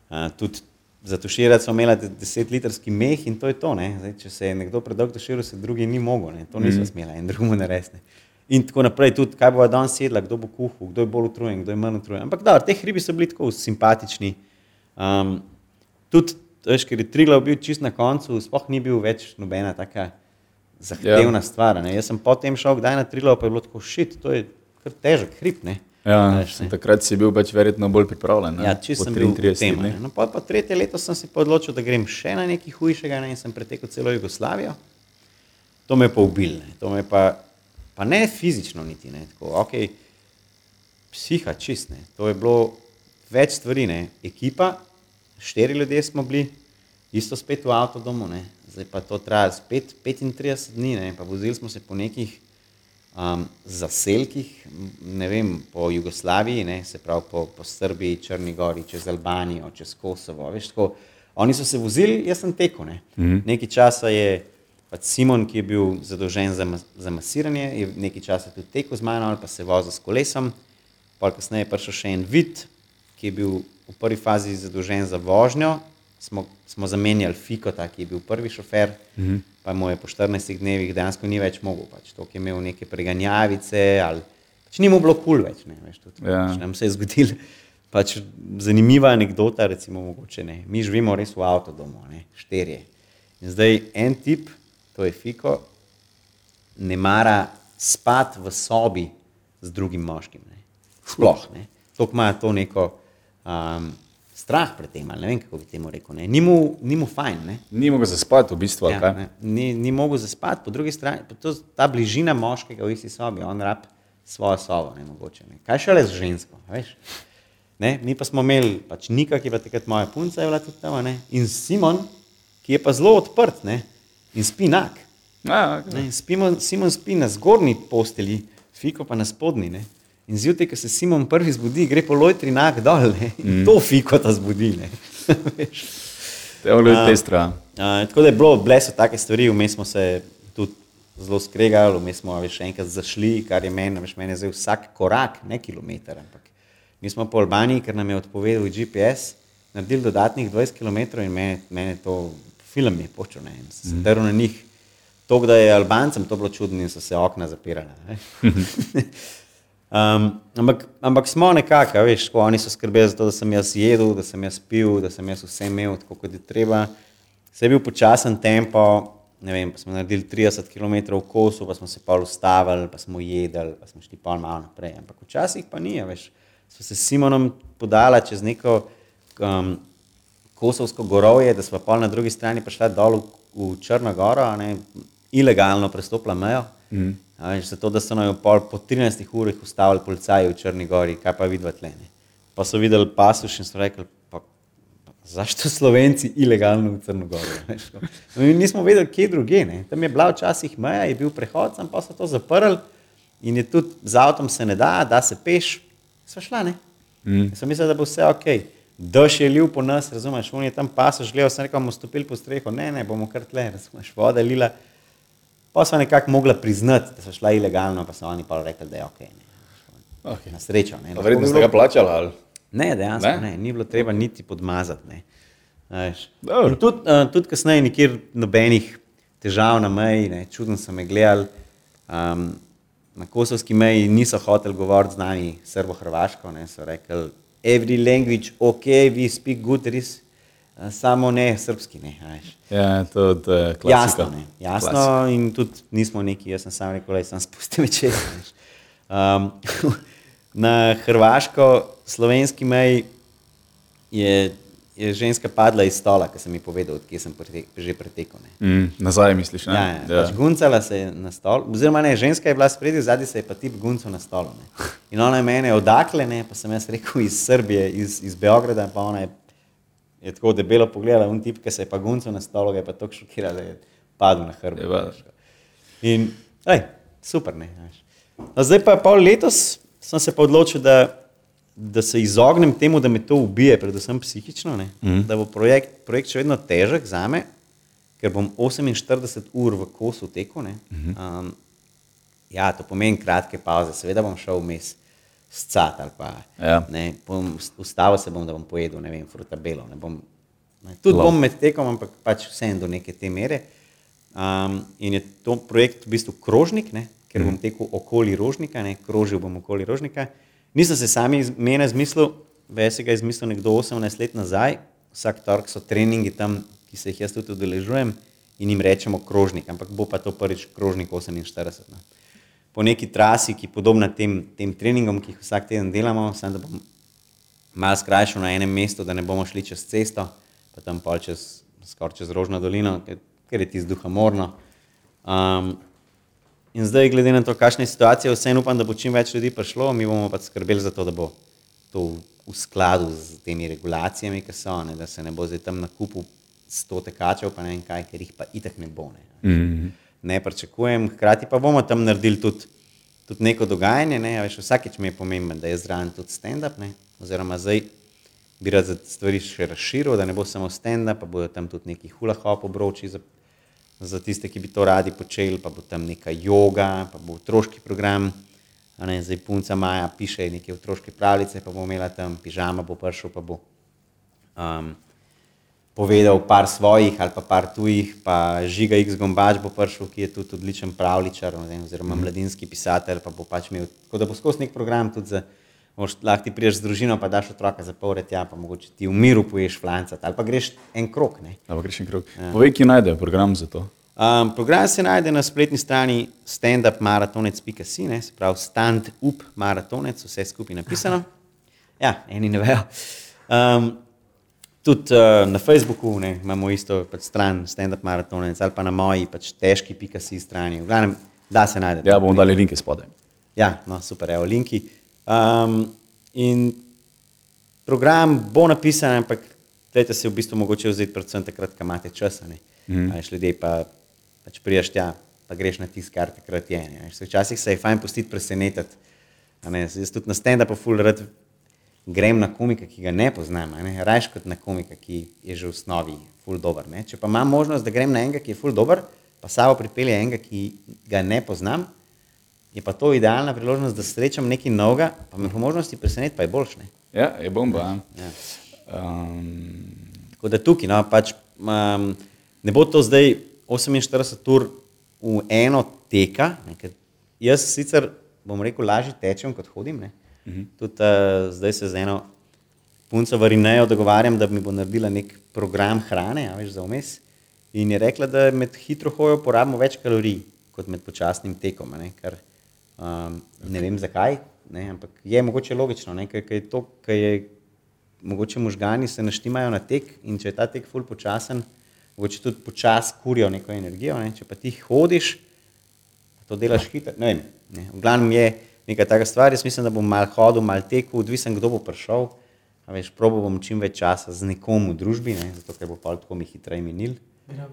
Uh, tudi za tuširati smo imeli 10-litrski meh in to je to. ne. Zdaj, če se je nekdo predolgo tuširal, se drugi ni mogel. Ne. To nismo mm. smeli en drugemu narediti. In tako naprej, tudi kaj bo danes jedla, kdo bo kuhal, kdo je bolj utrujen, kdo je manj utrujen. Ampak da, te hribi so bili tako simpatični. Um, tudi, veš, ker je Triglav bil čist na koncu, sploh ni bil več nobena taka zahtevna ja. stvar. Ne. Jaz sem potem šel, kdaj na Triglav, pa je bilo tako šit, to je kar težek hrib. Ne. Ja, Veš, takrat si bil pač verjetno bolj pripravljen. ne, Ja, po sem bil v 33 tem. dneh. ne. No, pa, pa tretje leto sem se odločil, da grem še na nekaj hujšega ne, in sem pretekel celo Jugoslavijo. To me je pa ubil, ne. to me pa, pa ne fizično niti, ne, tako, ok, psiha čist, ne. to je bilo več stvari, ne. ekipa, štiri ljudje smo bili, isto spet v avtodomu, ne. zdaj pa to traja spet 35 dni, ne. pa vozili smo se po nekih um, zaselkih, ne vem, po Jugoslaviji, ne, se pravi po, po Srbiji, Črni Gori, čez Albanijo, čez Kosovo. Veš, tako, oni so se vozili, jaz sem tekel. Ne. Mm -hmm. Nekaj časa je pač Simon, ki je bil zadolžen za, mas- za masiranje, je nekaj časa tudi tekel z mano ali pa se vozil s kolesom. Pol kasneje je prišel še en vid, ki je bil v prvi fazi zadolžen za vožnjo. Smo, smo zamenjali Fikota, ki je bil prvi šofer, mm -hmm. pa mu je po 14 dnevih dejansko ni več mogel. Pač, to, ki je imel neke preganjavice, ali pač ni mu bilo kul cool več. Ne, veš, tudi, Ja. pač nam se je zgodilo. Pač zanimiva anekdota, recimo, mogoče ne. Mi živimo res v avtodomu, ne, štirje. In zdaj en tip, to je Fiko, ne mara spati v sobi z drugim moškim. Ne. Sploh ne. Tok ima to neko um, strah pred tem, ali ne vem, kako bi temu rekel. Ne. Ni, mu, ni mu fajn. Ne. Ni mogel zaspati, v bistvu. Ja, ne, ni, ni mogel zaspati, po drugi strani pa to, ta bližina moškega v isti sobi, on rab svojo sobo, ne mogoče. Ne. Kaj šele z žensko, a veš? Ne, mi pa smo imeli, pač Nika, ki je bila takrat moja punca, je bila tudi tam, ne, in Simon, ki je pa zelo odprt ne, in spi nak. Ja, okay. Ne, spimo, Simon spi na zgornji posteli, Fiko pa na spodnji. Ne. In zjutraj, ko se Simon prvi zbudi, gre po lojtri nak dol ne, in mm. to Fiko ta zbudi. ne. Veš. Te je pestra. Uh, tako da je bilo, bile so take stvari, vmes smo se tudi zelo skregali, vmes smo veš, enkrat zašli, kar je meni, veš, meni je zdaj vsak korak, ne kilometer, ampak Mi smo po Albaniji, ker nam je odpovedal GPS, naredili dodatnih 20 km in mene, mene to film je počel, ne, in sem se drl na njih. To, da je Albancem to bilo čudno in so se okna zapirala. Um, ampak, ampak smo nekako, veš, ko oni so skrbeli za to, da sem jaz jedel, da sem jaz pil, da sem jaz vse imel tako, kot je treba. Se je bil počasen tempo, ne vem, pa smo naredili 30 km v kosu, pa smo se pol ustavili, pa smo jedli, pa smo šli pol malo naprej. Ampak včasih pa ni, veš. Smo se s Simonom podala čez neko um, kosovsko gorovje, da smo pol na drugi strani prišla dol v, v Črno goro, ne, ilegalno prestopila mejo. Mm. Veš, zato, da so nam po 13 urah ustavili policaji v Črni gori, kaj pa vidva tle. Ne. Pa so videli pasuš in so rekli, pa, pa, zašto Slovenci ilegalno v Črno goro? veš, no. Mi nismo vedeli, kje druge. Ne. Tam je bila včasih meja, je bil prehod, sam pa so to zaprli in je tudi z avtom se ne da, da se peš, so šla. Ne. Mm. Sem mislil, da bo vse ok. Dež je lil po nas, razumeš, on je tam pasoš gledal, sem rekel, bomo stopili po streho, ne, ne, bomo kar tle, razumeš, voda lila. Pa so nekako mogla priznati, da so šla ilegalno, pa so oni pa rekli, da je ok. Ne. Okay. Na srečo. Verjetno ste ga plačali. Ali? Ne, dejansko Ne? ne? ni bilo treba niti podmazati. Ne. A veš. Dobro. In Tudi, uh, tudi kasneje, nikjer nobenih težav na meji, ne. čudno so me gledali. Um, na kosovski meji niso hoteli govoriti z nami srbo-hrvaško, ne. so rekli, every language, ok, we speak good, res, samo ne srpski. Ne. Ja, to, je klasika. Jasno, ne, jasno in tudi nismo neki, jaz sem sam rekel, da sem spustil večer. Um, na hrvaško-slovenski meji je, je ženska padla iz stola, ki sem ji povedal, odkje sem prete, že pretekel. Ne. Mm, nazaj misliš, ne? Ja, ja, ja. Pač guncala se je na stol, oziroma ne, ženska je bila spredi, zadnji se je pa tip guncal na stolu. Ne. In ona je mene odakle, ne, pa sem jaz rekel iz Srbije, iz, iz Beograda, pa ona je, je tako debelo pogledala, un tip, ki se je pa guncal na stolu, ga je pa tako šokiral, da je padel na hrbet. Je. In, ej, super, ne. No, zdaj pa pol letos sem se pa odločil, da, da se izognem temu, da me to ubije, predvsem psihično, ne, mm. da bo projekt, projekt še vedno težek za me, ker bom 48 ur v kosu tekel. ne. Um, ja, to pomeni kratke pauze, seveda bom šel vmes scat ali pa Ja. ne, bom, ustavil se bom, da bom pojedel, ne vem, frutabelo. Ne bom, ne, tudi Lov. bom med tekom, ampak pač vseeno do neke te mere. Um, in je to projekt v bistvu krožnik, ne, ker bom tekel okoli rožnika, ne, krožil bom okoli rožnika. Nisem se sami iz mene izmislil, več se ga je izmislil nekdo 18 let nazaj, vsak torek so treningi tam, ki se jih jaz tudi udeležujem in jim rečemo krožnik, ampak bo pa to prvič krožnik 48. No. Po neki trasi, ki je podobna tem, tem treningom, ki jih vsak teden delamo, samo da bom malo skrajšal na enem mestu, da ne bomo šli čez cesto, pa tam pol čez, skoraj čez Rožno dolino, ker, ker je ti zduha morno. Um, in zdaj, glede na to, kakšna je situacija, vseeno upam, da bo čim več ljudi prišlo, mi bomo pa skrbeli za to, da bo to v, skladu z temi regulacijami, ki so, ne, da se ne bo zdaj tam na kupu 100 tekačev, pa ne vem kaj, ker jih pa itak ne bo. Ne. Mm. Ne pričakujem, hkrati pa bomo tam naredili tudi, tudi neko dogajanje. Ne, a veš, vsakeč mi je pomembno, da je zraven tudi stand-up, oziroma zdaj bi rad stvari še razširil, da ne bo samo stand-up, pa bodo tam tudi neki hula hop obroči za, za tiste, ki bi to radi počeli, pa bo tam neka yoga, pa bo otroški program. a Ne, zdaj punca Maja piše neke otroške pravljice, pa bo imela tam pižama, bo prišel, pa bo um, povedal par svojih ali pa par tujih, pa Žiga X Gombač bo prišel, ki je tudi odličen pravličar vem, oziroma mladinski pisatelj, pa bo pač imel, tako da bo skozi nek program tudi za, boš, lahko ti priješ z družino, pa daš otroka za pol tja, pa mogoče ti v miru poješ flanca ali pa greš en krok. Ne. Ampak greš en krog. Ja. Povej, ki najdejo program za to. Um, program se najde na spletni strani standupmaratonec.si, ne, se pravi stand up maratonec, vse skupaj napisano. Ja, eni ne vejo. Um, tudi uh, na Facebooku ne, imamo isto pač stran stand up maratonec ali pa na moji pač težki.si strani. V glavnem, da se najde. Ja, bomo dali linke spodaj. Ja, no, super, evo, linki. Um, in program bo napisan, ampak dajte se v bistvu mogoče vzeti predvsem takrat, ko imate čas. Mm. Ljudje pa pač priješ tja, pa greš na tisk, kar takrat je. ne. Veš, Včasih se je fajn pustiti presenetiti. Jaz tudi na stand-upu ful rad grem na komika, ki ga ne poznam, ne. rajš kot na komika, ki je že v osnovi ful dober. Ne. Če pa imam možnost, da grem na enega, ki je ful dober, pa sabo pripelje enega, ki ga ne poznam, je pa to idealna priložnost, da srečam nekaj novega, pa me po možnosti preseneti, pa je boljše. Ja, je bomba. Ja. Ja. Um, Tako da tukaj, no, pač, um, ne bo to zdaj 48 ur v eno teka. Ne, jaz sicer, bom rekel, lažje tečem, kot hodim. Uh -huh. Tudi uh, zdaj se z eno punco varinejo dogovarjam, da mi bo naredila nek program hrane, veš, za vmes. In je rekla, da med hitro hojo porabimo več kalorij kot med počasnim tekom. Ne, kar, um, ne vem zakaj, ne, ampak je mogoče logično, ne, ker, ker je to, kar je mogoče možgani se naštimajo na tek in če je ta tek ful počasen, mogoče tudi počasi kurijo neko energijo. Ne? Če pa ti hodiš, to delaš hitro. Ne vem. Ne? V glavnem je neka taka stvar. Jaz mislim, da bom mal hodil, mal tekel, odvisen, kdo bo prišel. A veš, probo bom čim več časa z nekom v družbi, ne? zato ker bo pa tako mi hitreje minil. Ja,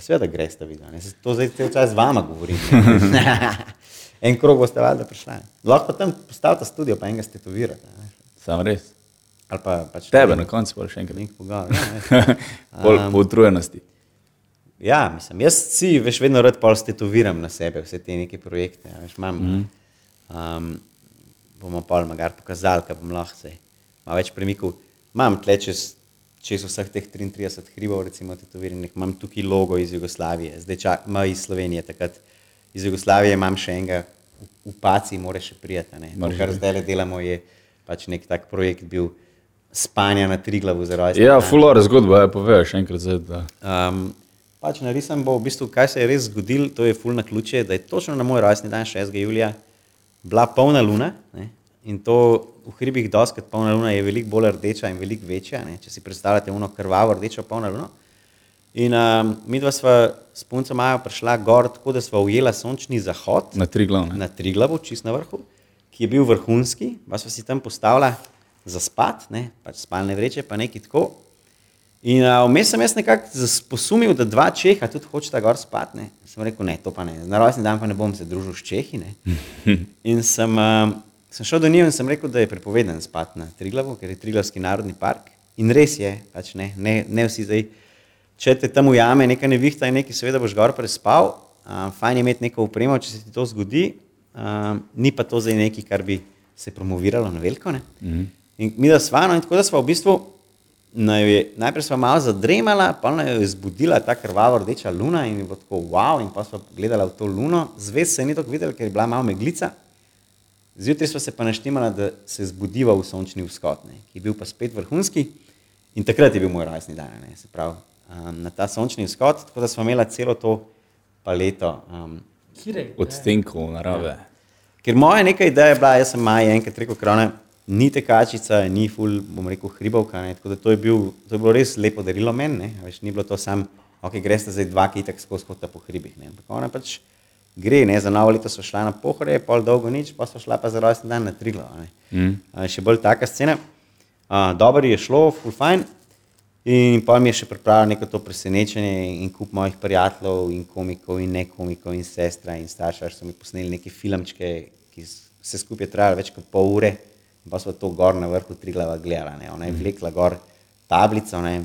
Sveda greš. Ne? Saj To zdaj cel čas z vama govorim. en krog boste valjda prišli. Lahko tam postavite studio, pa enega stetovirate. a veš. sam res. Ali pa pač Tebe na koncu pa še enkrat. Nek pogovor. Ja, veš. Bolj po utrujenosti. Ja, mislim, jaz si veš, vedno rad pol stetoviram na sebe vse te neke projekte. a Veš, imam, mm. Um, bomo pol magar pokazali, kaj bom lahko se malo več premikal. Imam tle čez, čez vseh teh 33 hribov, recimo tetoviranih, imam tukaj logo iz Jugoslavije, zdaj čak, ma iz Slovenije, takrat iz Jugoslavije imam še enega, v, Paci mora še prijeti. To, kar zdaj le delamo, je pač nek tak projekt bil spanja na tri glavu za rojstvo. Ja, fulore zgodba, ja, poveš enkrat zdaj. Da. Um, pač narisam bo, v bistvu, kaj se je res zgodilo, to je fulna ključe, da je točno na moj rojstni dan, 6. julija, bila polna luna. Ne? In to v hribih, doskrat polna luna je veliko bolj rdeča in veliko večja. Ne? Če si predstavljate uno krvavo rdečo polno luno. In um, mi dva sva s punco Majo prišla gor, tako da sva ujela sončni zahod Na tri glavne. na Triglavu, čist na vrhu, ki je bil vrhunski, pa smo si tam postavili za spat, ne, pač spalne vreče, pa nekaj tako. In vmes sem jaz nekako posumil, da dva Čeha tudi hočeta gor spat. Ne. Sem rekel, ne, to pa ne, na rojstni dan pa ne bom se družil s Čehi. Ne. In sem, uh, sem šel do njih in sem rekel, da je prepovedan spat na Triglavu, ker je Triglavski narodni park. In res je, pač ne, ne, ne vsi zdaj. Če te tam ujame neka nevihta in nekaj, seveda boš gor prespal, uh, fajn je imeti neko upremo, če se ti to zgodi, uh, ni pa to zdaj nekaj, kar bi se promoviralo na veliko. Mm -hmm. In mi da sva, no, in tako da sva v bistvu, je, najprej sva malo zadremala, pa naj jo je zbudila ta krvava rdeča luna in je bilo tako wow, in pa sva gledala v to luno, zvest se ni tako videla, ker je bila malo meglica. Zjutraj smo se pa naštemali, da se zbudiva v sončni vzhod, ne, ki je bil pa spet vrhunski. In takrat je bil moj rojstni dan, ne, se pravi, um, na ta sončni vzhod, tako da smo imeli celo to paleto. Um, Hirej. Odstenkov narave. ker moja neka ideja je bila, jaz sem Maja enkrat rekel, krone, ni tekačica, ni ful, bom rekel, hribovka, ne, tako da to je, bil, to je bilo res lepo darilo meni, a veš, ni bilo to sam, ok, greš zdaj dva, ki tako skozi hodita po hribih, ne, ampak ona pač gre, ne, za novo leto so šla na pohore, pol dolgo nič, pa so šla pa za rojstni dan na Triglav, ne. Mm. Še bolj taka scena. Uh, dobro je šlo, full fine. In pa mi je še pripravil neko to presenečenje in kup mojih prijateljev in komikov in ne komikov in sestra in starša, so mi posneli neke filmčke, ki s- vse skupaj je trajalo več kot pol ure. Pa smo to gor na vrhu Triglava gledali. ne. Ona je vlekla gor tablico, ne.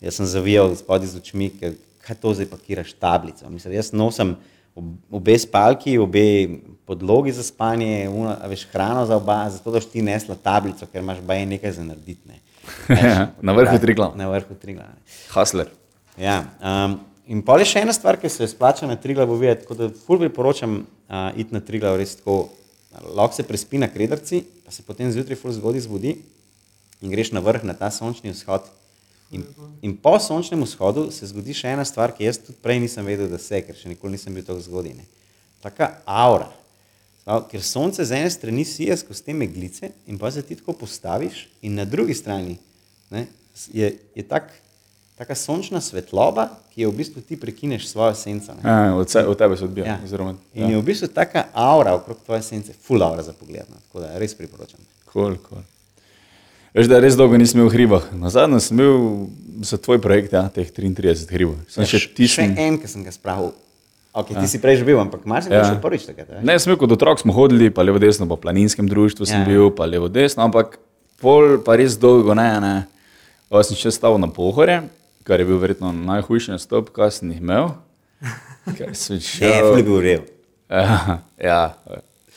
jaz sem zavijal spodaj z očmi, ker kaj to zdaj pakiraš tablico. Mislim, jaz nosim ob- obe spalki, obe podlogi za spanje, una, veš, hrano za oba, zato da boš ti nesla tablico, ker imaš baje nekaj za narediti. Ne. Na vrhu Triglava. Na vrhu Triglava. ne. Hasler. Ja, um, in pa je še ena stvar, ki se splača na Triglavu videti, tako da ful priporočam uh, iti na Triglav res tako. Lahko se prespi na krederci, pa se potem zjutraj ful zgodaj zbudi in greš na vrh na ta sončni vzhod. In, in po sončnem vzhodu se zgodi še ena stvar, ki jaz tudi prej nisem vedel, da se, ker še nikoli nisem bil tako zgodaj. ne. Taka aura. Prav, ker sonce z ene strani sije skozi te meglice in pa se ti tako postaviš, in na drugi strani ne, je, je tak, taka sončna svetloba, ki jo v bistvu ti prekineš svojo senco. Ja, od, se, od tebe se odbija. Ja. Oziroma, In ja. je v bistvu taka aura okrog tvoje sence, full aura za pogled. No. Tako da res priporočam. Cool, cool. Veš, da res dolgo nisem imel v hribah. Na zadnje sem imel za tvoj projekt, ja, teh 33 hribov. Sem še Ja, še tišen. en, ki sem ga spravil. Okay, ti si prej že bil, ampak bil Ja. še prvič takrat. a? Ne, sem bil kot otrok, smo hodili, pa levo desno, po planinskem društvu sem Ja. bil, pa levo desno, ampak pol pa res dolgo ne. ne. Pa sem še stal na pohore, kar je bil verjetno najhujši nastop, kar sem jih imel. Ker sem Ne, ful je šel. bil rev. Ja, ja.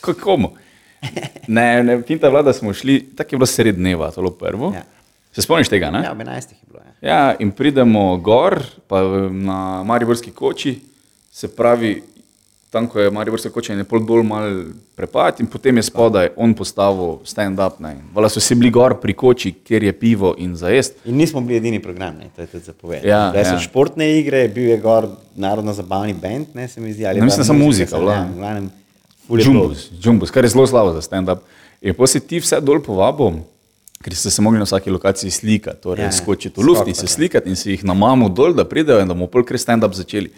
Kako? mu? Ne, ne, finta je bila, da smo šli, tako je bilo sred dneva, to je bilo prvo. Ja. Se spomniš tega, ne? Ja, ob 11 je bilo. Ja. Ja, in pridemo gor, pa na Mariborski koči, se pravi, tam, ko je Mariborska koča, je pol dol mal prepad in potem je spodaj on postavil stand-up. Vala so vsi bili gor pri koči, kjer je pivo in zajest. In nismo bili edini program, ne, to je tudi zapovedati. Ja, Bile so ja. športne igre, bil je gor narodno zabavni band, ne se mi zdi. ali Ne, mislim, samo muzika, bila. Ja, Jumbus, kar je zelo slabo za stand-up. In potem si ti vse dol povabo, ker ste se mogli na vsaki lokaciji slikati, torej Ja, ja, skočiti v luft in se slikati in si jih namamo dol, da pridejo in da bomo pol kar stand-up začeli.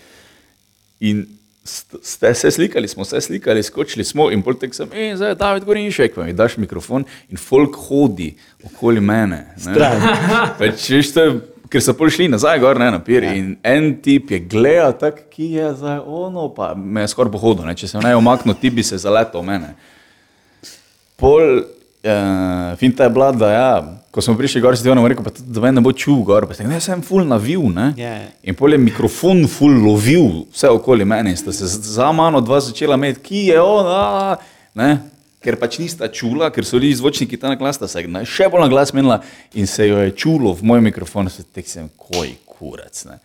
In ste se slikali, smo se slikali, skočili smo in pol tek sem, in zdaj je David Gorinšek, mi daš mikrofon in folk hodi okoli mene. Pač, je, ker so pol šli nazaj, gor ne, na pir. Ja. In en tip je gledal, tak, ki je zdaj ono, pa me je skoraj pohodil. Ne. Če se ne omaknil, ti bi se zaletel v mene. Pol, uh, finta je bila, da ja, ko smo prišli gor, si ti rekel, pa da me ne bo čul gor. Sem, ne, sem full navil, ne. Ja, ja. In pol je mikrofon full lovil vse okoli mene sta se za mano dva začela imeti, ki je on, a, ne. Ker pač nista čula, ker so bili zvočniki tam na glas, sta se ne, še bolj na glas menila in se jo je čulo v moj mikrofon, se tek sem, koj kurac. Ne.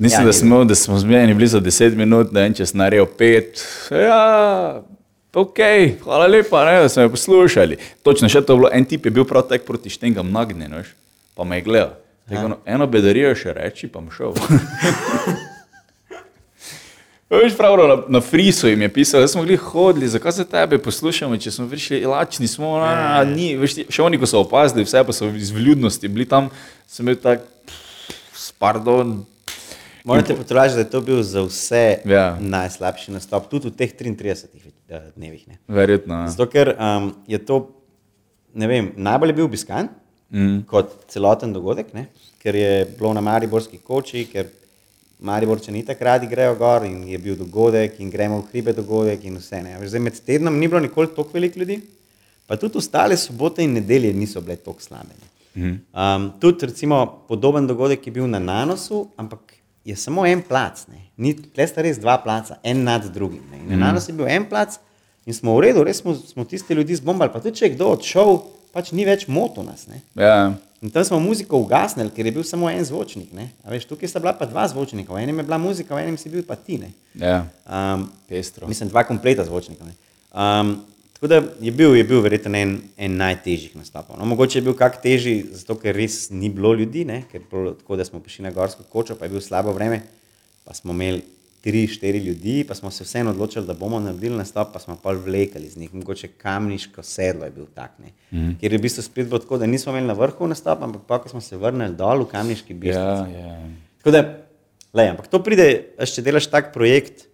Mislim, Ja, da, smo, da smo zmedeni bili za 10 minut, da en čez naredil 5. Ja, ok, hvala lepa, ne, da smo me poslušali. Točno še to je bilo, en tip je bil prav tak proti štengam nagnjen, veš, pa me je gledal. Rekel, no, eno bedarijo še reči, pa bom šel. Veš, pravno na, na frisu jim je pisal, da smo bili hodili, zakaj se tebe poslušamo, če smo prišli lačni, smo, a, ni, veš, še oni, ko so opazili, vse pa so iz vljudnosti bili tam, sem bil tak, pardon, Morate potruditi, da je to bil za vse Ja. najslabši nastop, tudi v teh 33 eh, dnevih. Ne. verjetno. ja. Zato, ker um, je to, ne vem, najbolj je bil obiskan mm. kot celoten dogodek, ne? ker je bilo na Mariborski koči, ker Mariborčani tako radi grejo gor in je bil dogodek in gremo v hribe dogodek in vse. Ne? Zdaj, med tednom ni bilo nikoli toliko veliko ljudi, pa tudi ostale sobote in nedelje niso bile tako slabe. ne. Um, tudi recimo, podoben dogodek je bil na Nanosu, ampak je samo en plac. tle sta res dva placa, en nad drugim. Ne. In Na Nanosu je bil en plac in smo v redu, res smo, smo tiste ljudi zbombali. Pa tudi če je kdo odšel, pač ni več moto nas. Ne. Ja, In tam smo muziko ugasnili, ker je bil samo en zvočnik. Veš, tukaj sta bila pa dva zvočnika, v enem je bila muzika, v enem si bil pa ti. Ne. ja, Um, pestro. Mislim, dva kompleta zvočnika. ne. Um, tako da je bil, je bil verjetno en, en najtežjih nastopov. No, mogoče je bil kak težji, zato ker res ni bilo ljudi, ne? ker bilo tako, da smo prišli na gorsko kočo, pa je bilo slabo vreme, pa smo imeli tri, štiri ljudi, pa smo se vseeno odločili, da bomo naredili nastop, pa smo pa vlekali z njih. Mogoče kamniško sedlo je bil tak. Ne? Mm. Ker je v bistvu spet bilo tako, da nismo imeli na vrhu nastop, ampak pa, ko smo se vrnili dol v kamniški bistvo. Ja, ja. Tako da, lej, ampak to pride, če delaš tak projekt,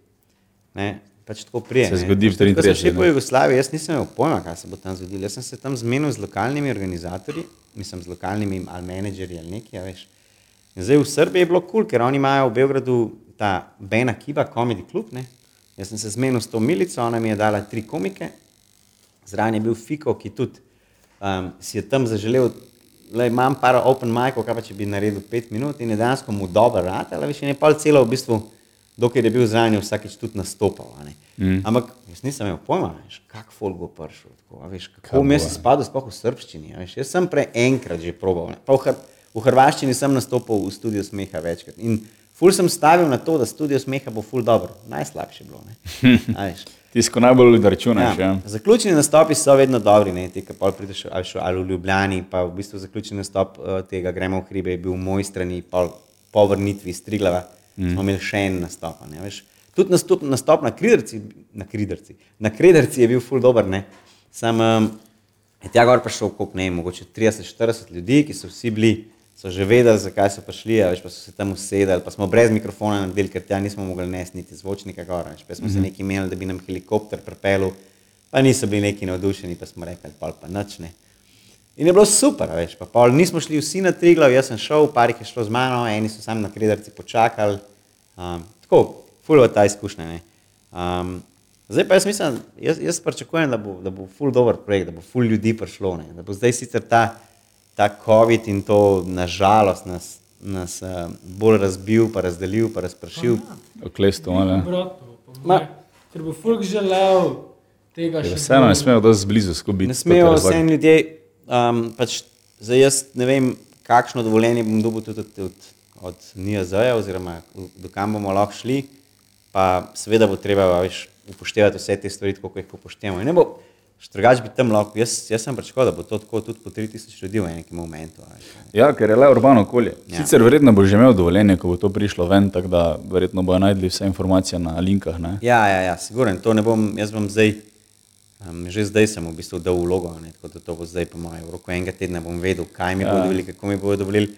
ne, pač tako prije. Se zgodi v Ko sem 33, šel po ne. Jugoslaviji, jaz nisem imel pojma, kaj se bo tam zgodilo. Jaz sem se tam zmenil z lokalnimi organizatorji, mislim, z lokalnimi ali menedžerji ali nekaj, a veš. In zdaj v Srbiji je bilo kul, cool, ker oni imajo v Beogradu ta Bena Kiba, komedi klub. Ne. Jaz sem se zmenil s to milico, ona mi je dala tri komike, zraven je bil Fiko, ki tudi um, si je tam zaželel, da imam par open micov, kaj pa če bi naredil pet minut in je dejansko mu dober rad, ali veš, in je pa celo v bistvu, dokler je bil zraven, je vsakeč tudi nastopal. Mm. Ampak jaz nisem imel pojma, veš, kak folk bo prišel. Tako, veš, kako mi je spadal sploh v srpščini. a Veš, jaz sem prej enkrat že probal. ne. Pa v, Hr v Hrvaščini sem nastopil v studiu Smeha večkrat. In ful sem stavil na to, da studio Smeha bo ful dobro. Najslabše je bilo. Tisto najbolj da računaš. Ja. Ja. Zaključni nastopi so vedno dobri, ne, ti, ki pa prideš ali, šo, ali v Ljubljani, pa v bistvu zaključni nastop uh, tega Gremo v hribe je bil v moji strani, pol, po vrnitvi iz Triglava, mm. smo imeli še en nastop. Ne, veš. Tudi nastop, nastop na Kriderci, na Kriderci, na Kriderci je bil ful dober, ne. Sam um, je tja gor prišel, koliko ne, mogoče 30-40 ljudi, ki so vsi bili, so že vedeli, zakaj so prišli, veš, pa so se tam usedeli, pa smo brez mikrofona naredili, ker tja nismo mogli nesti niti zvočnika gor, veš, pa smo mm -hmm. se neki imeli, da bi nam helikopter prepelil, pa niso bili neki navdušeni, pa smo rekli, pol pa nič ne. In je bilo super, veš, pa pol nismo šli vsi na Triglav, jaz sem šel, par jih je šlo z mano, eni so sami na kredarci počakali, um, tako, fulva ta izkušnja, ne. Um, zdaj pa jaz mislim, jaz, jaz pričakujem, da bo, da bo ful dober projekt, da bo ful ljudi prišlo, ne. da bo zdaj sicer ta, ta COVID in to nažalost nas, nas uh, bolj razbil, pa razdelil, pa razpršil. Oklesto, ali? Moje. ker bo folk želel tega še. Vseeno ne smejo dosti blizu skupaj. Ne smejo vse ljudje, um, pač zdaj jaz ne vem, kakšno dovoljenje bom dobil tudi od, od, od NIAZ-ja, oziroma do kam bomo lahko šli, pa seveda bo treba veš, upoštevati vse te stvari, kot jih upoštevamo. In Ne bo, Štrgač bi tam lahko, jaz, jaz sem pričakoval, da bo to tako tudi po 3000 ljudi v enem momentu. a veš. Ja, ker je le urbano okolje. Ja. Sicer verjetno bo že imel dovoljenje, ko bo to prišlo ven, tako da verjetno bojo najdli vse informacije na linkah. Ne? Ja, ja, ja sigurno. To ne bom, jaz bom zdaj, um, že zdaj sem v bistvu dal vlogo, ne, tako da to bo zdaj, po mojem, v roku enega tedna bom vedel, kaj mi ja. bodo dovolili, kako mi bodo dovolili.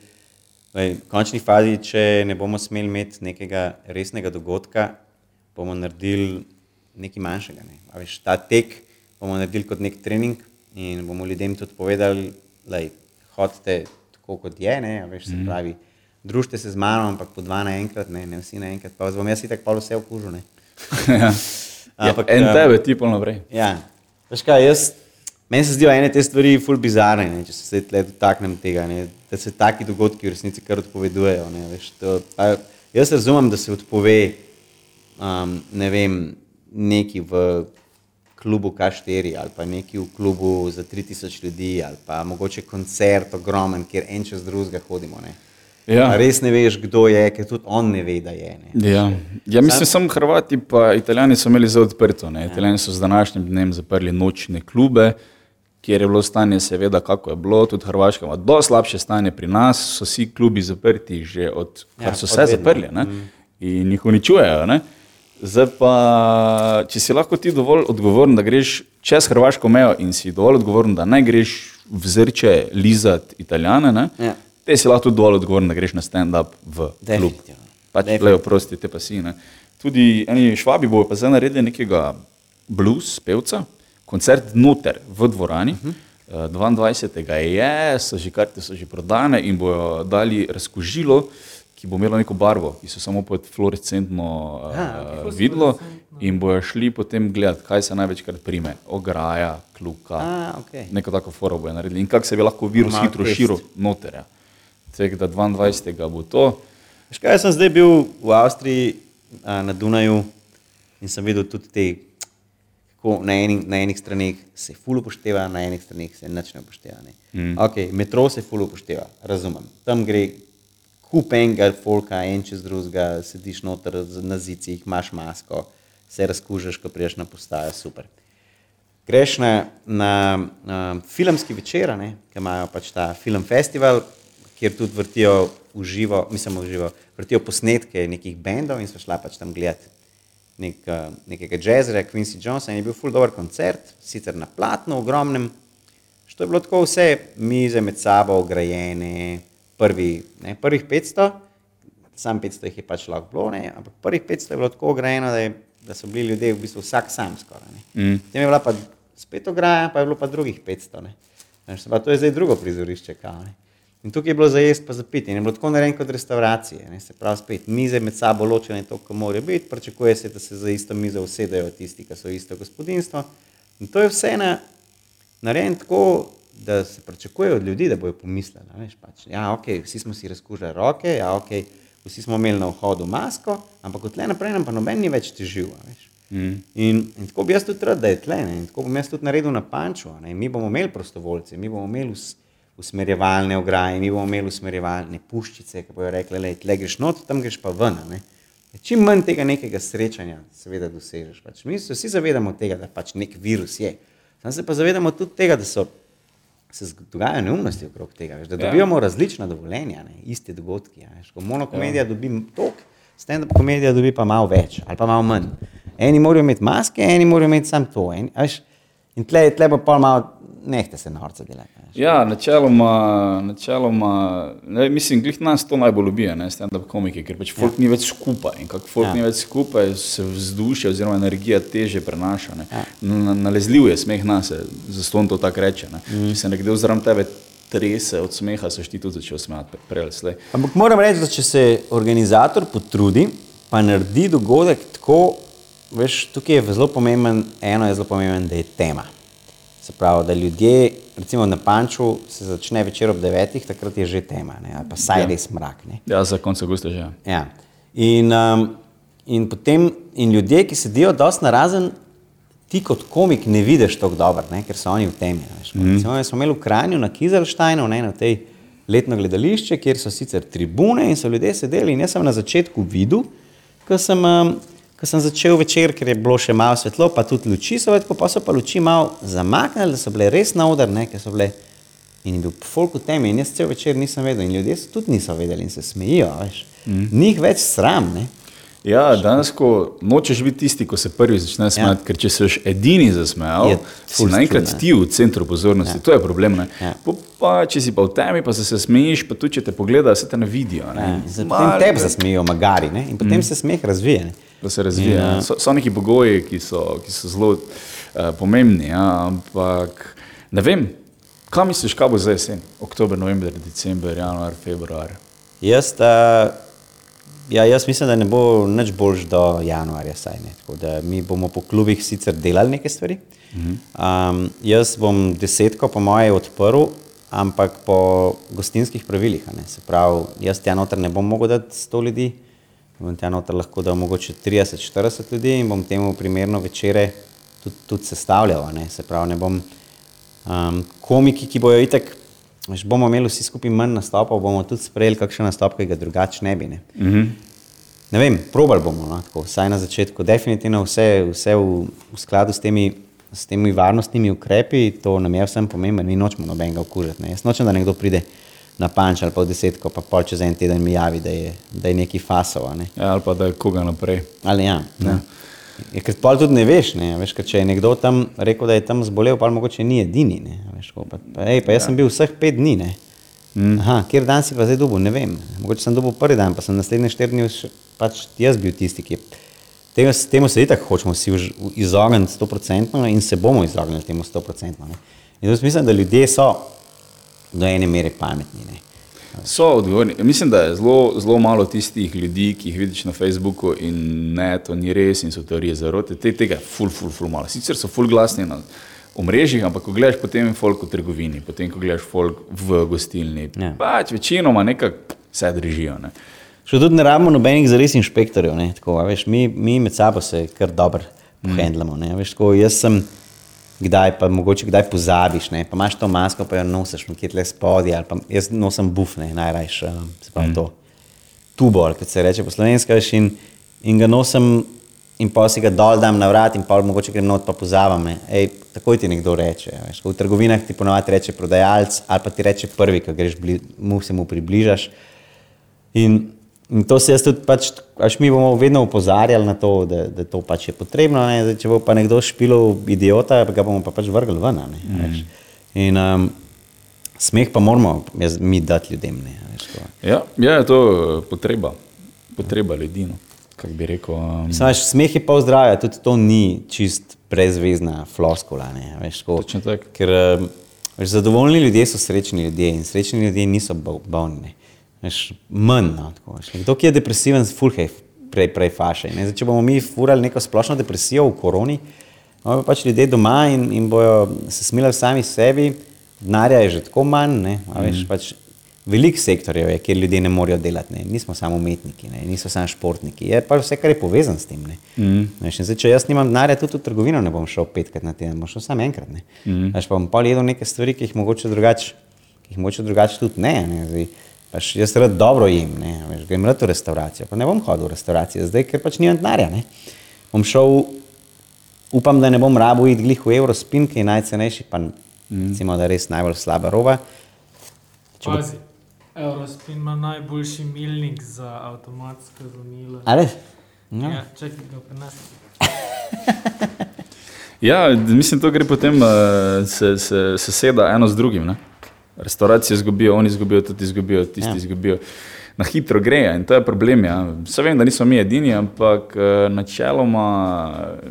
V končni fazi, če ne bomo smeli imeti nekega resnega dogodka, bomo naredili nekaj manjšega. Ne. A Veš, ta tek bomo naredili kot nek trening in bomo ljudem tudi povedali, da hodite tako, kot je. Ne, veš, se pravi, družite se z mano, ampak po dva naenkrat, ne, ne vsi naenkrat. Pa vas bom jaz itak pa vse okužil. ja. Ampak, en eh, tebe, ti pa naprej. Ja, veš kaj, jaz, meni se zdijo ene te stvari ful bizarne, ne, če se zdaj tle dotaknem tega, ne, da se taki dogodki v resnici kar odpovedujejo. Ne, veš, to, pa, jaz razumem, da se odpove um, ne vem, neki v klubu K4 ali pa neki v klubu za 3000 ljudi ali pa mogoče koncert ogromen, kjer en čez drugega hodimo. Ne. Ja. Res ne veš, kdo je, ker tudi on ne ve, da je. Ne. Ja. ja, mislim, samo Hrvati pa Italijani so imeli zelo odprto. Ne? Italijani so z današnjim dnem zaprli nočne klube, kjer je bilo stanje, seveda, kako je bilo, tudi Hrvaška ima dosti slabše stanje pri nas, so vsi klubi zaprti, že od Ja, kar so od se zaprli ne? in jih uničujejo. Ne? Zdaj pa, če si lahko ti dovolj odgovoren, da greš čez Hrvaško mejo in si dovolj odgovoren, da ne greš v zrče lizati Italijane, ne? Ja. Te si lahko dovolj odgovoren, da greš na stand-up v klub. Pač Definitivno. le oprosti, te pa si. Ne. Tudi eni švabi bojo pa zdaj naredili nekega blues pevca, koncert noter v dvorani. Uh -huh. 22. je, so že karte so že prodane in bojo dali razkožilo, ki bo imelo neko barvo, ki so samo pod fluorescentno Ah, uh, videlo in bojo šli potem gledati, kaj se največkrat prime. Ograja, kluka, A, okej. neko tako foro bojo naredili in kako se bi lahko virus Malo hitro širil noter. Ja. Tako da 22. bo to. Veš kaj, sem zdaj bil v Avstriji a, na Dunaju in sem videl tudi te, kako na, eni, na enih straneh se ful upošteva, na enih straneh se nič ne upošteva. Ne. Mm. Okay, metro se ful upošteva, razumem. Tam gre kup enega folka, en čez drugega, sediš noter na zicih, imaš masko, se razkužeš, ko priješ na postajo, super. Greš na, na, na filmski večer, ki imajo pač ta film festival, kjer tudi vrtijo v živo, mislim, v živo, vrtijo posnetke nekih bendov in so šla pač tam gledati nek, uh, nekega jazzera, Quincy Jonesa in je bil full dobro koncert, sicer na platnu, ogromnem. Što je bilo tako vse, mize med sabo ograjene, prvi, ne, prvih 500, sam 500 jih je pač lahko bilo, ne, ampak prvih 500 je bilo tako ograjeno, da, je, da so bili ljudje v bistvu vsak sam skoraj. Mm. Potem je bila pa spet ograja, pa je bilo pa drugih 500. Ne. Se Pa to je zdaj drugo prizorišče. Kao, ne. In tukaj je bilo za jesti, pa za piti. In je bilo tako narejeno kot restauracije. Ne. Se pravi, spet mize med sabo ločene, to, kot morajo biti. Pričakuje se, da se za isto mizo usedejo tisti, ki so isto gospodinstvo. In to je vse na, narejeno tako, da se pričakuje od ljudi, da bojo pomislili. Veš, pač, ja, ok, vsi smo si razkužili roke, ja, ok, vsi smo imeli na vhodu masko, ampak od tle naprej nam pa noben ni več težil. Mm. In, in tako bi jaz tudi rad, da je tle, ne? in tako bom jaz tudi naredil na panču. ne. Mi bomo imeli prostovoljce, mi bomo imeli us, usmerjevalne ograje, mi bomo imeli usmerjevalne puščice, ki bojo rekli, da tle greš not, tam greš pa ven. ne. Čim manj tega nekega srečanja, seveda, dosežeš. Pač. Mi se vsi zavedamo tega, da pač nek virus je. Sam se pa zavedamo tudi tega, da so, se dogajajo neumnosti okrog tega, veš, da Ja. dobivamo različna dovoljenja, ne, iste dogodke. ko monokomedija ja. dobi toliko, stand-up komedija dobi pa malo več ali pa malo manj. Eni morajo imeti maske, eni morajo imeti samo to. Eni, veš, in tle, tle pa pol malo, nehte se norca delati. Ja, načeloma, načeloma ne, mislim, glih nas to najbolj ljubijo, ne, stand-up komiki, ker pač folk ja. ni več skupaj in kako folk Ja. ni več skupaj, se vzdušje oziroma energija teže prenaša. Ne. Ja. Na- Nalezljiv je smeh nas, zato on to tako reče. Ne. Mm. Če se nekdo zraven tebe trese od smeha, se ti tudi začel smejati pre- prej ali slej. Ampak moram reči, da če se organizator potrudi, pa naredi dogodek tako, veš, tukaj je zelo pomemben, eno je zelo pomemben, da je tema. Se pravi, da ljudje, recimo na Panču, se začne večer ob devetih, takrat je že tema, ne, ali pa saj Ja. res mrak. Ne. Ja, za konec avgusta že. Ja. In, um, in, potem, in ljudje, ki sedijo dosti narazen, ti kot komik ne vidiš tako dobro, ne, ker so oni v temi. Mm. Recimo, smo imeli v Kranju na Kizelštajnu, ne, na tej letno gledališče, kjer so sicer tribune in so ljudje sedeli. In jaz sem na začetku videl, ko sem, um, ko sem začel večer, ker je bilo še malo svetlo, pa tudi luči so, vedko, pa so pa luči malo zamaknili, da so bile res na oder, ne, ker so bile. In je bil folk v temi, in jaz cel večer nisem vedel, in ljudje tudi niso vedeli in se smejijo. Mm. Ni jih več sram. Ne. Ja, danes, ko nočeš biti tisti, ko se prvi začne smejati, ja. ker če se še edini zasmejal, si naenkrat ti v centru pozornosti, ja. to je problem. Ja. Pa, če si pa v temi, pa se, se smejiš, pa tudi če te pogledajo, se te ne vidijo. Ne? Ja. Potem te zasmejijo, magari, ne? in potem mm. se smeh razvije. Ne? Da se razvija. Ja. So, so neki pogoji, ki so, ki so zelo uh, pomembni, ja? ampak ne vem, kam misliš, kaj bo za jesen? Oktober, november, december, januar, februar. Jaz. Uh, Ja, jaz mislim, da ne bo nič boljš do januarja. Saj, mi bomo po klubih sicer delali nekaj stvari. Um, jaz bom desetko, po moje, odprl, ampak po gostinskih pravilih. Se pravi, jaz tja noter ne bom mogel dati 100 ljudi, bom tja noter lahko dal mogoče 30-40 ljudi in bom temu primerno večere tudi, tudi sestavljal. Ne? Se pravi, ne bom um, komiki, ki bojo itek Če bomo imeli vsi skupaj manj nastopov, bomo tudi sprejeli kakšen nastop, ki ga drugače ne bi. Ne, mm -hmm. ne vem, probali bomo, no, tako, vsaj na začetku. Definitivno vse, vse v, v skladu s temi, s temi varnostnimi ukrepi, to nam je vsem pomembno, mi nočemo nobenega okužiti. Ne. Jaz nočem, da nekdo pride na panč ali pa v desetko, pa pol čez en teden mi javi, da je, da je neki fasov. Ne. Ja, ali pa da je koga naprej. Ali ja. ja. Je, ker pa tudi ne veš, ne, veš če je nekdo tam rekel, da je tam zbolel, pa mogoče ni edini. Ne, veš, ko, pa, pa, ej, pa jaz ja. sem bil vseh pet dni. Ne. Mm. Aha, kjer dan si pa zdaj dobil, ne vem. Mogoče sem dobil prvi dan, pa sem naslednji štiri dni pač jaz bil tisti, ki je. Temu, temu se itak hočemo vsi izogniti 100% in se bomo izognili temu 100%. In mislim, da ljudje so do ene mere pametni. Ne. So odgovorni. Mislim, da je zelo, zelo malo tistih ljudi, ki jih vidiš na Facebooku in ne, to ni res in so teorije zarote. Te, tega je ful, ful, ful malo. Sicer so ful glasni na omrežjih, ampak ko gledaš potem folk v trgovini, potem ko gledaš folk v gostilni, ja. pač večinoma nekako se držijo. Ne. Še tudi ne rabimo nobenih zares inšpektorjev. Tako, veš, mi, mi med sabo se kar dobro pohendlamo. Mm. Jaz sem kdaj pa mogoče kdaj pozabiš, ne? pa imaš to masko, pa jo nosiš nekje tle spodaj, ali pa jaz nosim buf, ne, najrajš, eh, se pravi mm. to tubo, kot se reče po slovenski, in, in ga nosim in pa si ga dol dam na vrat in pa mogoče grem not pa pozavam, ne, ej, takoj ti nekdo reče, veš, v trgovinah ti ponovadi reče prodajalec, ali pa ti reče prvi, ko greš, bli, mu se mu približaš. In In to se jaz tudi, pač, až mi bomo vedno upozarjali na to, da, da to pač je potrebno. Zdaj, če bo pa nekdo špilil idiota, pa ga bomo pa pač vrgli ven. Ne, mm. In um, smeh pa moramo jaz, mi dati ljudem. Ne, veš, ja, ja, je to eh, potreba, potreba ljudi. No. Bi rekel, um... Smaš, smeh je pa zdravje, tudi to ni čist brezvezna floskula. Ne, veš, ko, ker um, veš, zadovoljni ljudje so srečni ljudje in srečni ljudje niso bolni. Veš, manj. No, Kdo je depresiven, fulhej, prej, prej faše. Zdaj, če bomo mi furali neko splošno depresijo v koroni, bomo pač ljudje doma in, in bojo se smilili sami sebi, denarja je že tako manj. Veš, mm. pač Veliko sektorjev je, kjer ljudje ne morejo delati, ne. nismo samo umetniki, ne. niso samo športniki, je pa vse, kar je povezano s tem. Mm. Zdaj, če jaz nimam denarja, tudi v trgovino ne bom šel petkrat na teden, bom šel samo enkrat. Mm. Pa bom pa jedel nekaj stvari, ki jih mogoče drugače drugač tudi ne. ne. Zdaj, Pač jaz rad dobro jim, ne, veš, grem rad v restauracijo, pa ne bom hodil v restauracijo, zdaj, ker pač nimam denarja. Bom šel, upam, da ne bom rabo iti glih v Eurospin, ki je najcenejši, pa mm. recimo, da je res najbolj slaba roba. Pazi, bo... Eurospin ima najboljši milnik za avtomatske zunile. Ali? No. Ja, čakaj, ga prenesem. ja, mislim, to gre potem, uh, se, se, se seda eno z drugim. Ne? Restauracije izgubijo, oni izgubijo, tudi izgubijo, tisti ja. izgubijo. Na hitro gre in to je problem. Ja. Vse vem, da nismo mi edini, ampak uh, načeloma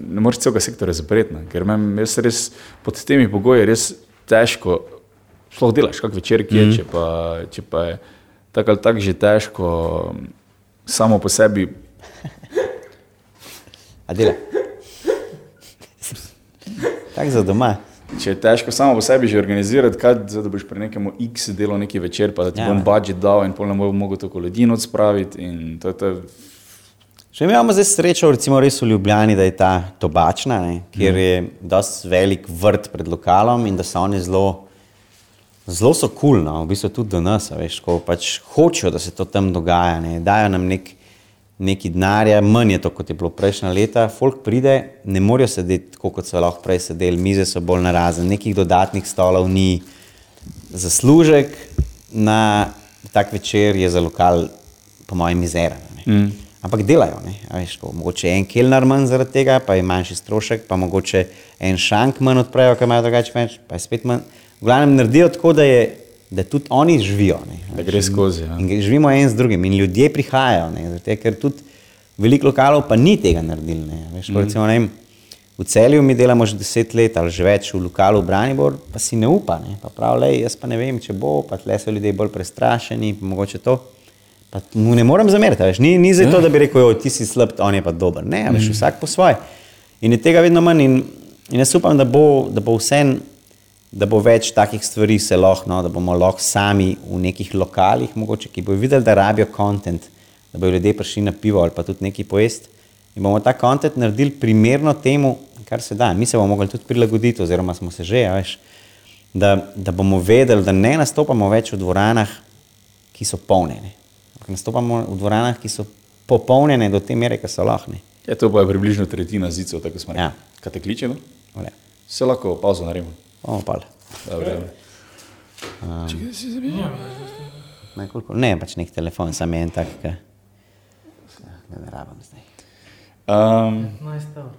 ne moreš celega sektorja zapreti, ker me res pod temi pogoji res težko. Sploh delaš, kako večer je, mm -hmm. če, pa, če pa je tako ali tako že težko, samo po sebi. A dela. Tako za doma. Če je težko samo po sebi že organizirati, kaj zdaj, da boš pri nekem X delo neki večer, pa da ti ja, bom budžet dal in pol ne bo mogel tako ljudi odspraviti. To, to, Še imamo zdaj srečo, recimo res v Ljubljani, da je ta tobačna, ne, kjer je dosti velik vrt pred lokalom in da so oni zelo, zelo so kul, cool, no, v bistvu tudi do nas, veš, ko pač hočejo, da se to tam dogaja, ne, dajo nam nek, neki denarja, manj je to, kot je bilo prejšnja leta, folk pride, ne morejo sedeti tako, kot so lahko prej sedeli, mize so bolj narazen, nekih dodatnih stolov ni, zaslužek na tak večer je za lokal, po mojem, mizeren. Mm. Ampak delajo, veš, ko, mogoče en kelnar manj zaradi tega, pa je manjši strošek, pa mogoče en šank manj odprejo, ker imajo drugače več, pa je spet manj. V glavnem naredijo tako, da, je, da tudi oni živijo. Ne? Da gre skozi. Ja. In živimo en z drugim in ljudje prihajajo, ne? Zato, ker tudi veliko lokalov pa ni tega naredili. Ne? Veš, mm. recimo, ne vem, v celju mi delamo že deset let ali že več v lokalu Branibor, pa si ne upa. Ne? Pa prav, lej, jaz pa ne vem, če bo, pa tle so ljudje bolj prestrašeni, mogoče to. Pa mu ne morem zameriti, veš, ni, ni zato, da bi rekel, jo, ti si slab, on je pa dober. Ne, veš, vsak po svoje. In je tega vedno manj. In, in jaz upam, da bo, da bo vse, da bo več takih stvari se lahko, no, da bomo lahko sami v nekih lokalih, mogoče, ki bodo videli, da rabijo kontent, da bodo ljudje prišli na pivo ali pa tudi nekaj pojesti. In bomo ta kontent naredili primerno temu, kar se da. Mi se bomo mogli tudi prilagoditi, oziroma smo se že, veš, da, da bomo vedeli, da ne nastopamo več v dvoranah, ki so polnjene nastopamo v dvoranah, ki so popolnjene do te mere, ki so lahne. Ja, to pa je približno tretjina zidcev, tako smo rekli. Ja. Kaj te kliče? No? Se lahko pauzo naredimo. O, pal. Um, Če si zabijal. Ne, pač nek telefon, sam en tak, ki ga ne rabim zdaj. Um, 15 evrov.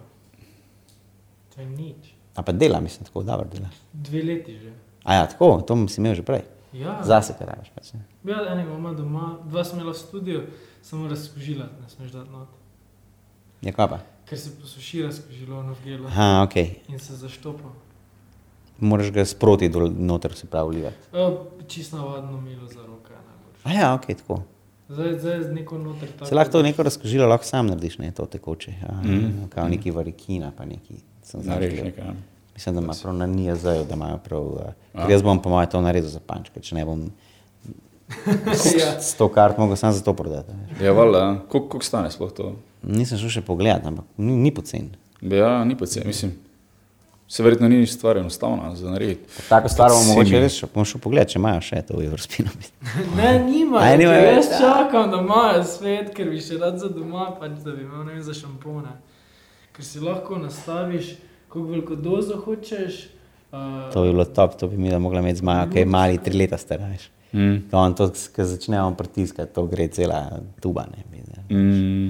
To je nič. A pa dela, mislim, tako dobro dela. Dve leti že. A ja, tako, to si imel že prej. Ja. Zase, kaj rabiš. Pač, ne. Ja, enega ima doma, dva sem imela v studiu, samo razkožila, ne smeš dati not. Ja, kaj pa? Ker se posuši razkožilo ono v gelo Aha, ok. in se zaštopa. Moraš ga sproti dol, noter se pravi vlivati. E, Čisto navadno milo za roke. A ja, ok, tako. Zdaj, zdaj z neko noter tako. Se lahko to neko razkožilo lahko sam narediš, ne, to tekoče. Ja, Mhm. mm. Kao neki varikina, pa neki. Narediš nekaj. ja. Mislim, da ima prav na NIAZ-ju, da imajo prav. Uh, ker jaz bom po mojem to naredil za pančke, če ne bom ja. s to kart mogel sam za to prodati. a. Ja, valjda, koliko koliko stane sploh to? Nisem šel še pogledat, ampak ni, ni pocen. Ja, ni se, mislim, se verjetno ni stvar enostavna za narediti. Tako stvar bomo mogoče res, bom šel pogledat, če imajo še to v Evropskinu. Ne, nima. Ker več, Jaz čakam, da imajo svet, ker bi še rad za doma, pač, da bi imel ne vem za šampone. Ker si lahko nastaviš, koliko veliko dozo hočeš. Uh, To bi bilo top, to bi mi da mogla imeti z Majo, ki je mali, tri leta star. veš. Mm. To on to, ko začnemo pritiskati, to gre cela tuba. Ne, bi, ne. Mm.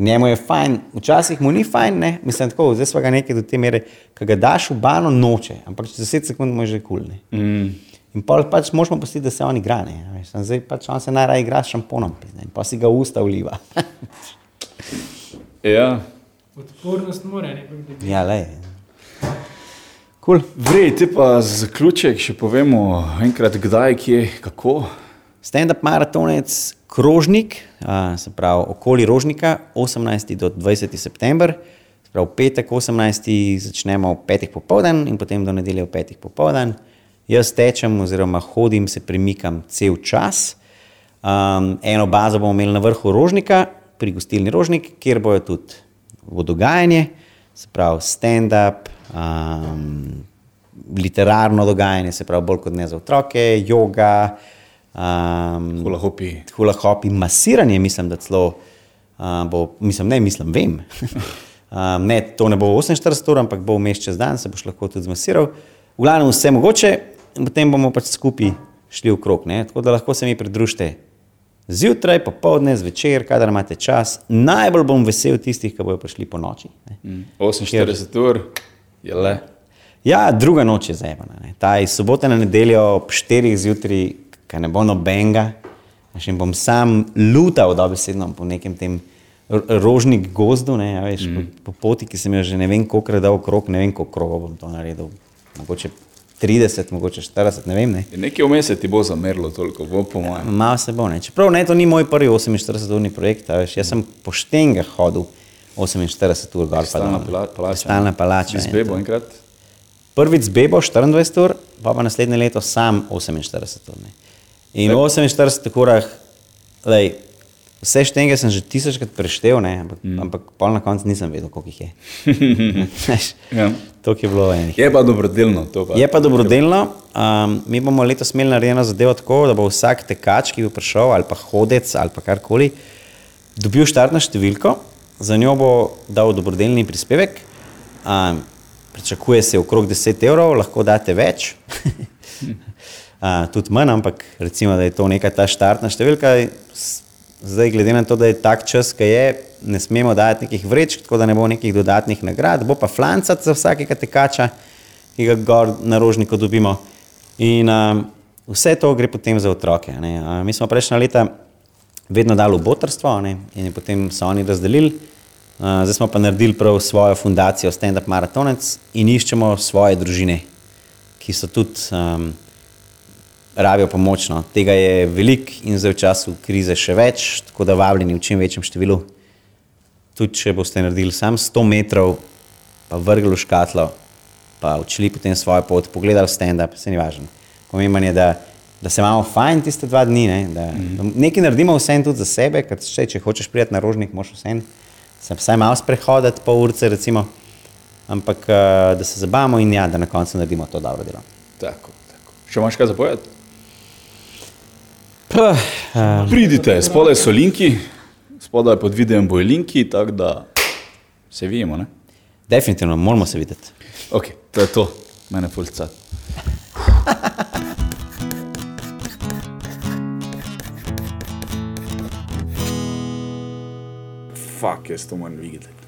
Ker njemu je fajn, včasih mu ni fajn, ne? mislim tako, zdaj smo ga nekaj do te mere, ki ga daš v bano noče, ampak čez 10 sekund mu je že kul. Cool, Mm. in pa pač možemo pustiti, da se on igra. Ne? a veš, samo Zdaj pač on se najraje igra s šamponom, pizde, in pa si ga usta vliva. Ja, odpornost mora nekako dobiti. ja, le. Cool. vrej, te pa za zaključek še povemo enkrat, kdaj, kje, kako. Stand-up maratonec Krožnik, a, se pravi okoli Rožnika, 18. do 20. september. Se pravi, v petek 18. začnemo ob 5. popoldan in potem do nedelje ob 5. popoldan. Jaz tečem oziroma hodim, se premikam cel čas. Um, eno bazo bomo imeli na vrhu Rožnika, pri gostilni Rožnik, kjer bojo tudi vodogajanje, se pravi stand-up, um, literarno dogajanje, se pravi bolj kot ne za otroke, yoga, um, Hula hopi. hula hopi, masiranje, mislim, da celo uh, bo, mislim, ne, mislim, vem. um, ne, to ne bo 48 ur, ampak bo vmes čez dan, se boš lahko tudi zmasiral. V glavnem vse mogoče, potem bomo pač skupaj šli v krog. Ne? Tako da lahko se mi pridružite zjutraj, popovdne, zvečer, kadar imate čas. Najbolj bom vesel tistih, ki bodo prišli po noči. Mm. 48 ur je le. Ja, druga noč je. Ne. Ta iz sobote na nedeljo ob 4 zjutraj, ki ne bo nobenega, še bom sam lutal dobesedno po nekem tem rožnik gozdu, ne, a veš, mm. po, po poti, ki sem jo že ne vem koliko dal krok, ne vem koliko krogov bom to naredil. Mogoče 30, mogoče 40, ne vem. Ne. Nekaj vmes ti bo zamerilo toliko, bo po mojem. Malo se bo, ne. Čeprav ne, to ni moj prvi 48-urni projekt, veš, jaz sem poštenga hodil 48 ur pa Stalna dol. pala- palača. Stalna palača. Z ja, bebo enkrat. Prvič z Bebo 24 ur, pa pa naslednje leto sam 48 ur. ne. In v 48 urah, lej, Vse štenge sem že tisočkrat preštel, ne, ampak, mm. ampak pol na koncu nisem vedel, koliko jih je. Ja. to je bilo enih. Je pa dobrodelno. Pa. Je pa dobrodelno. Um, mi bomo letos imeli narejeno zadevo tako, da bo vsak tekač, ki bo prišel, ali pa hodec, ali pa karkoli, dobil štartno številko, za njo bo dal dobrodelni prispevek. Um, pričakuje se okrog 10 evrov, lahko date več. uh, tudi manj, ampak recimo, da je to neka ta štartna številka. Zdaj, glede na to, da je tak čas, ki je, ne smemo dati nekih vrečk, tako da ne bo nekih dodatnih nagrad, bo pa flancat za vsakega tekača, ki ga gor na rožniku dobimo. In um, vse to gre potem za otroke. a ne. Uh, mi smo prejšnja leta vedno dali v botrstvo a ne, in potem so oni razdelili. Uh, zdaj smo pa naredili prav svojo fundacijo Stand Up Marathonec in iščemo svoje družine, ki so tudi um, rabijo pomoč. No. Tega je veliko in zdaj v času krize še več, tako da vabljeni v čim večjem številu. Tudi če boste naredili samo 100 metrov, pa vrgli v škatlo, pa odšli potem svojo pot, pogledali stand-up, se ni važno. Pomembno je, da, da se imamo fajn tiste dva dni, ne? da, da nekaj naredimo vsem tudi za sebe, ker če, če hočeš priti na rožnik, moraš vsem se vsaj malo sprehoditi, pol urce recimo, ampak uh, da se zabavamo in ja, da na koncu naredimo to dobro delo. Tako, tako. Še imaš kaj zapovedati? Puh, uh, Pridite, spodaj so linki, spodaj pod videom bojo linki, tako da se vidimo. Ne? definitivno moramo se videti. Ok, to je to, mene fulca. Fak, jaz to moram videti.